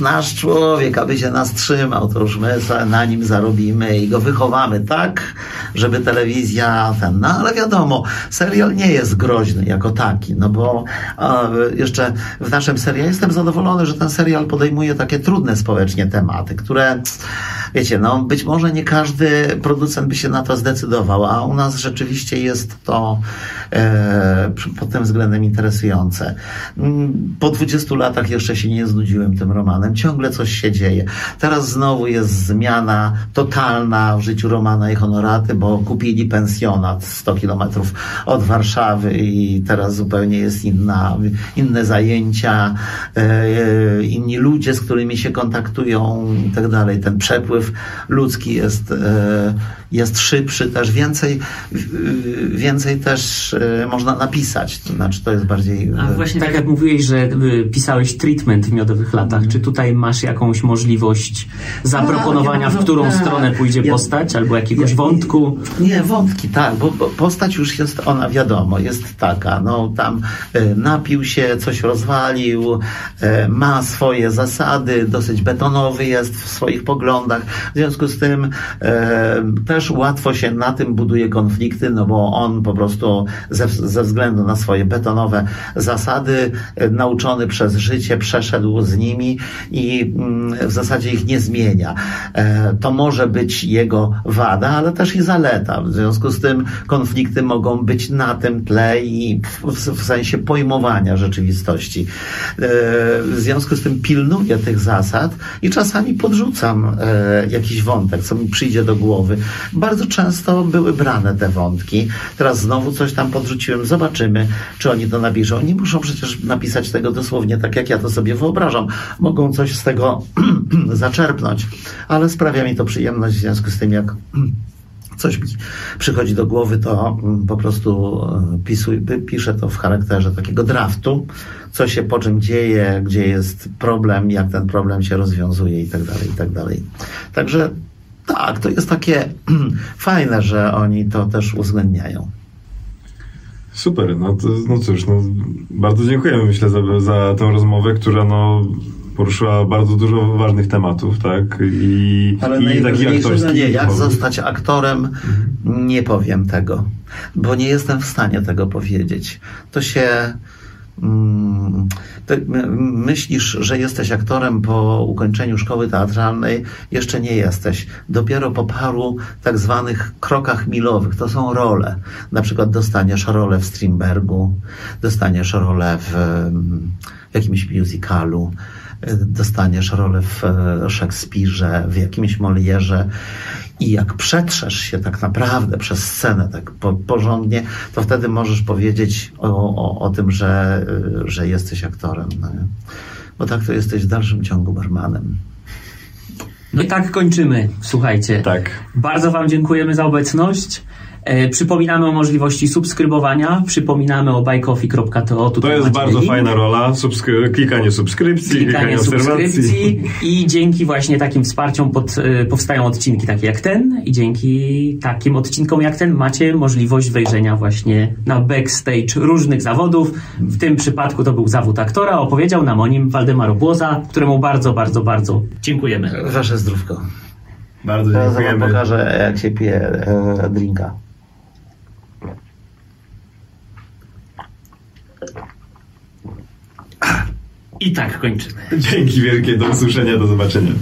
nasz człowiek, aby się nas trzymał, to już my na nim zarobimy i go wychowamy tak, żeby telewizja ten, no ale wiadomo, serial nie jest groźny jako taki, no bo a, jeszcze w naszym serialu jestem zadowolony, że ten serial podejmuje takie trudne społecznie tematy, które wiecie, no być może nie każdy producent by się na to zdecydował, a u nas rzeczywiście jest to e, pod tym względem interesujące. Po 20 latach jeszcze się nie znudziłem tym romanem, ciągle coś się dzieje. Teraz znowu jest zmiana totalna w życiu Romana i Honoraty, bo kupili pensjonat 100 kilometrów od Warszawy i teraz zupełnie jest inna, inne zajęcia, e, inni ludzie, z którymi się kontaktują i tak dalej. Ten przepływ ludzki jest, e, jest szybszy, też więcej, więcej też e, można napisać. To znaczy, to jest bardziej. A e, właśnie tak jak mówiłeś, że pisałeś treatment w Miodowych Latach, czy tutaj masz jakąś możliwość zaproponowania, w którą tak. stronę pójdzie Ja- postać, albo jakiegoś Ja- wątku? Nie, wątki, tak, bo, bo postać już jest, ona wiadomo, jest taka, no tam e, napił się, coś rozwalił, e, ma swoje zasady, dosyć betonowy jest w swoich poglądach, w związku z tym e, też łatwo się na tym buduje konflikty, no bo on po prostu ze, ze względu na swoje betonowe zasady, nauczony przez życie, przeszedł z nimi i mm, w zasadzie ich nie zmienia. E, To może być jego wada, ale też i zaleta. W związku z tym konflikty mogą być na tym tle i w, sensie pojmowania rzeczywistości. E, W związku z tym pilnuję tych zasad i czasami podrzucam e, jakiś wątek, co mi przyjdzie do głowy. Bardzo często były brane te wątki. Teraz znowu coś tam podrzuciłem. Zobaczymy, czy oni to napiszą. Oni muszą przecież napisać tego dosłownie tak, jak ja to sobie wyobrażam. Mogą coś z tego zaczerpnąć, ale sprawia mi to przyjemność w związku z tym, jak coś mi przychodzi do głowy, to mm, po prostu e, pisuj, piszę to w charakterze takiego draftu, co się po czym dzieje, gdzie jest problem, jak ten problem się rozwiązuje i tak dalej, i tak dalej. Także tak, to jest takie fajne, że oni to też uwzględniają. Super, no, to, no cóż, no, bardzo dziękujemy myślę za, za tę rozmowę, która no, poruszyła bardzo dużo ważnych tematów, tak? I, Ale i no aktorskich. nie, jak typowych. zostać aktorem, nie powiem tego, bo nie jestem w stanie tego powiedzieć. To się. Mm, myślisz, że jesteś aktorem po ukończeniu szkoły teatralnej, jeszcze nie jesteś. Dopiero po paru tak zwanych krokach milowych. To są role. Na przykład dostaniesz rolę w Strindbergu, dostaniesz rolę w, mm, w jakimś musicalu, dostaniesz rolę w e, Szekspirze, w jakimś Molierze i jak przetrzesz się tak naprawdę przez scenę tak po, porządnie, to wtedy możesz powiedzieć o, o, o tym, że, y, że jesteś aktorem. No? Bo tak to jesteś w dalszym ciągu barmanem. No i tak kończymy. Słuchajcie. Tak. Bardzo Wam dziękujemy za obecność. E, przypominamy o możliwości subskrybowania. Przypominamy o buycoffee.to. To jest bardzo link. fajna rola, subskry- klikanie subskrypcji, klikanie, klikanie subskrypcji i dzięki właśnie takim wsparciom pod, e, powstają odcinki takie jak ten i dzięki takim odcinkom jak ten macie możliwość wejrzenia właśnie na backstage różnych zawodów. W tym przypadku to był zawód aktora. Opowiedział nam o nim Waldemar Obłoza, któremu bardzo, bardzo, bardzo dziękujemy. Wasze zdrówko. Bardzo dziękujemy. pokażę, jak się pije e, drinka. I tak kończymy. Dzięki wielkie, do usłyszenia, do zobaczenia.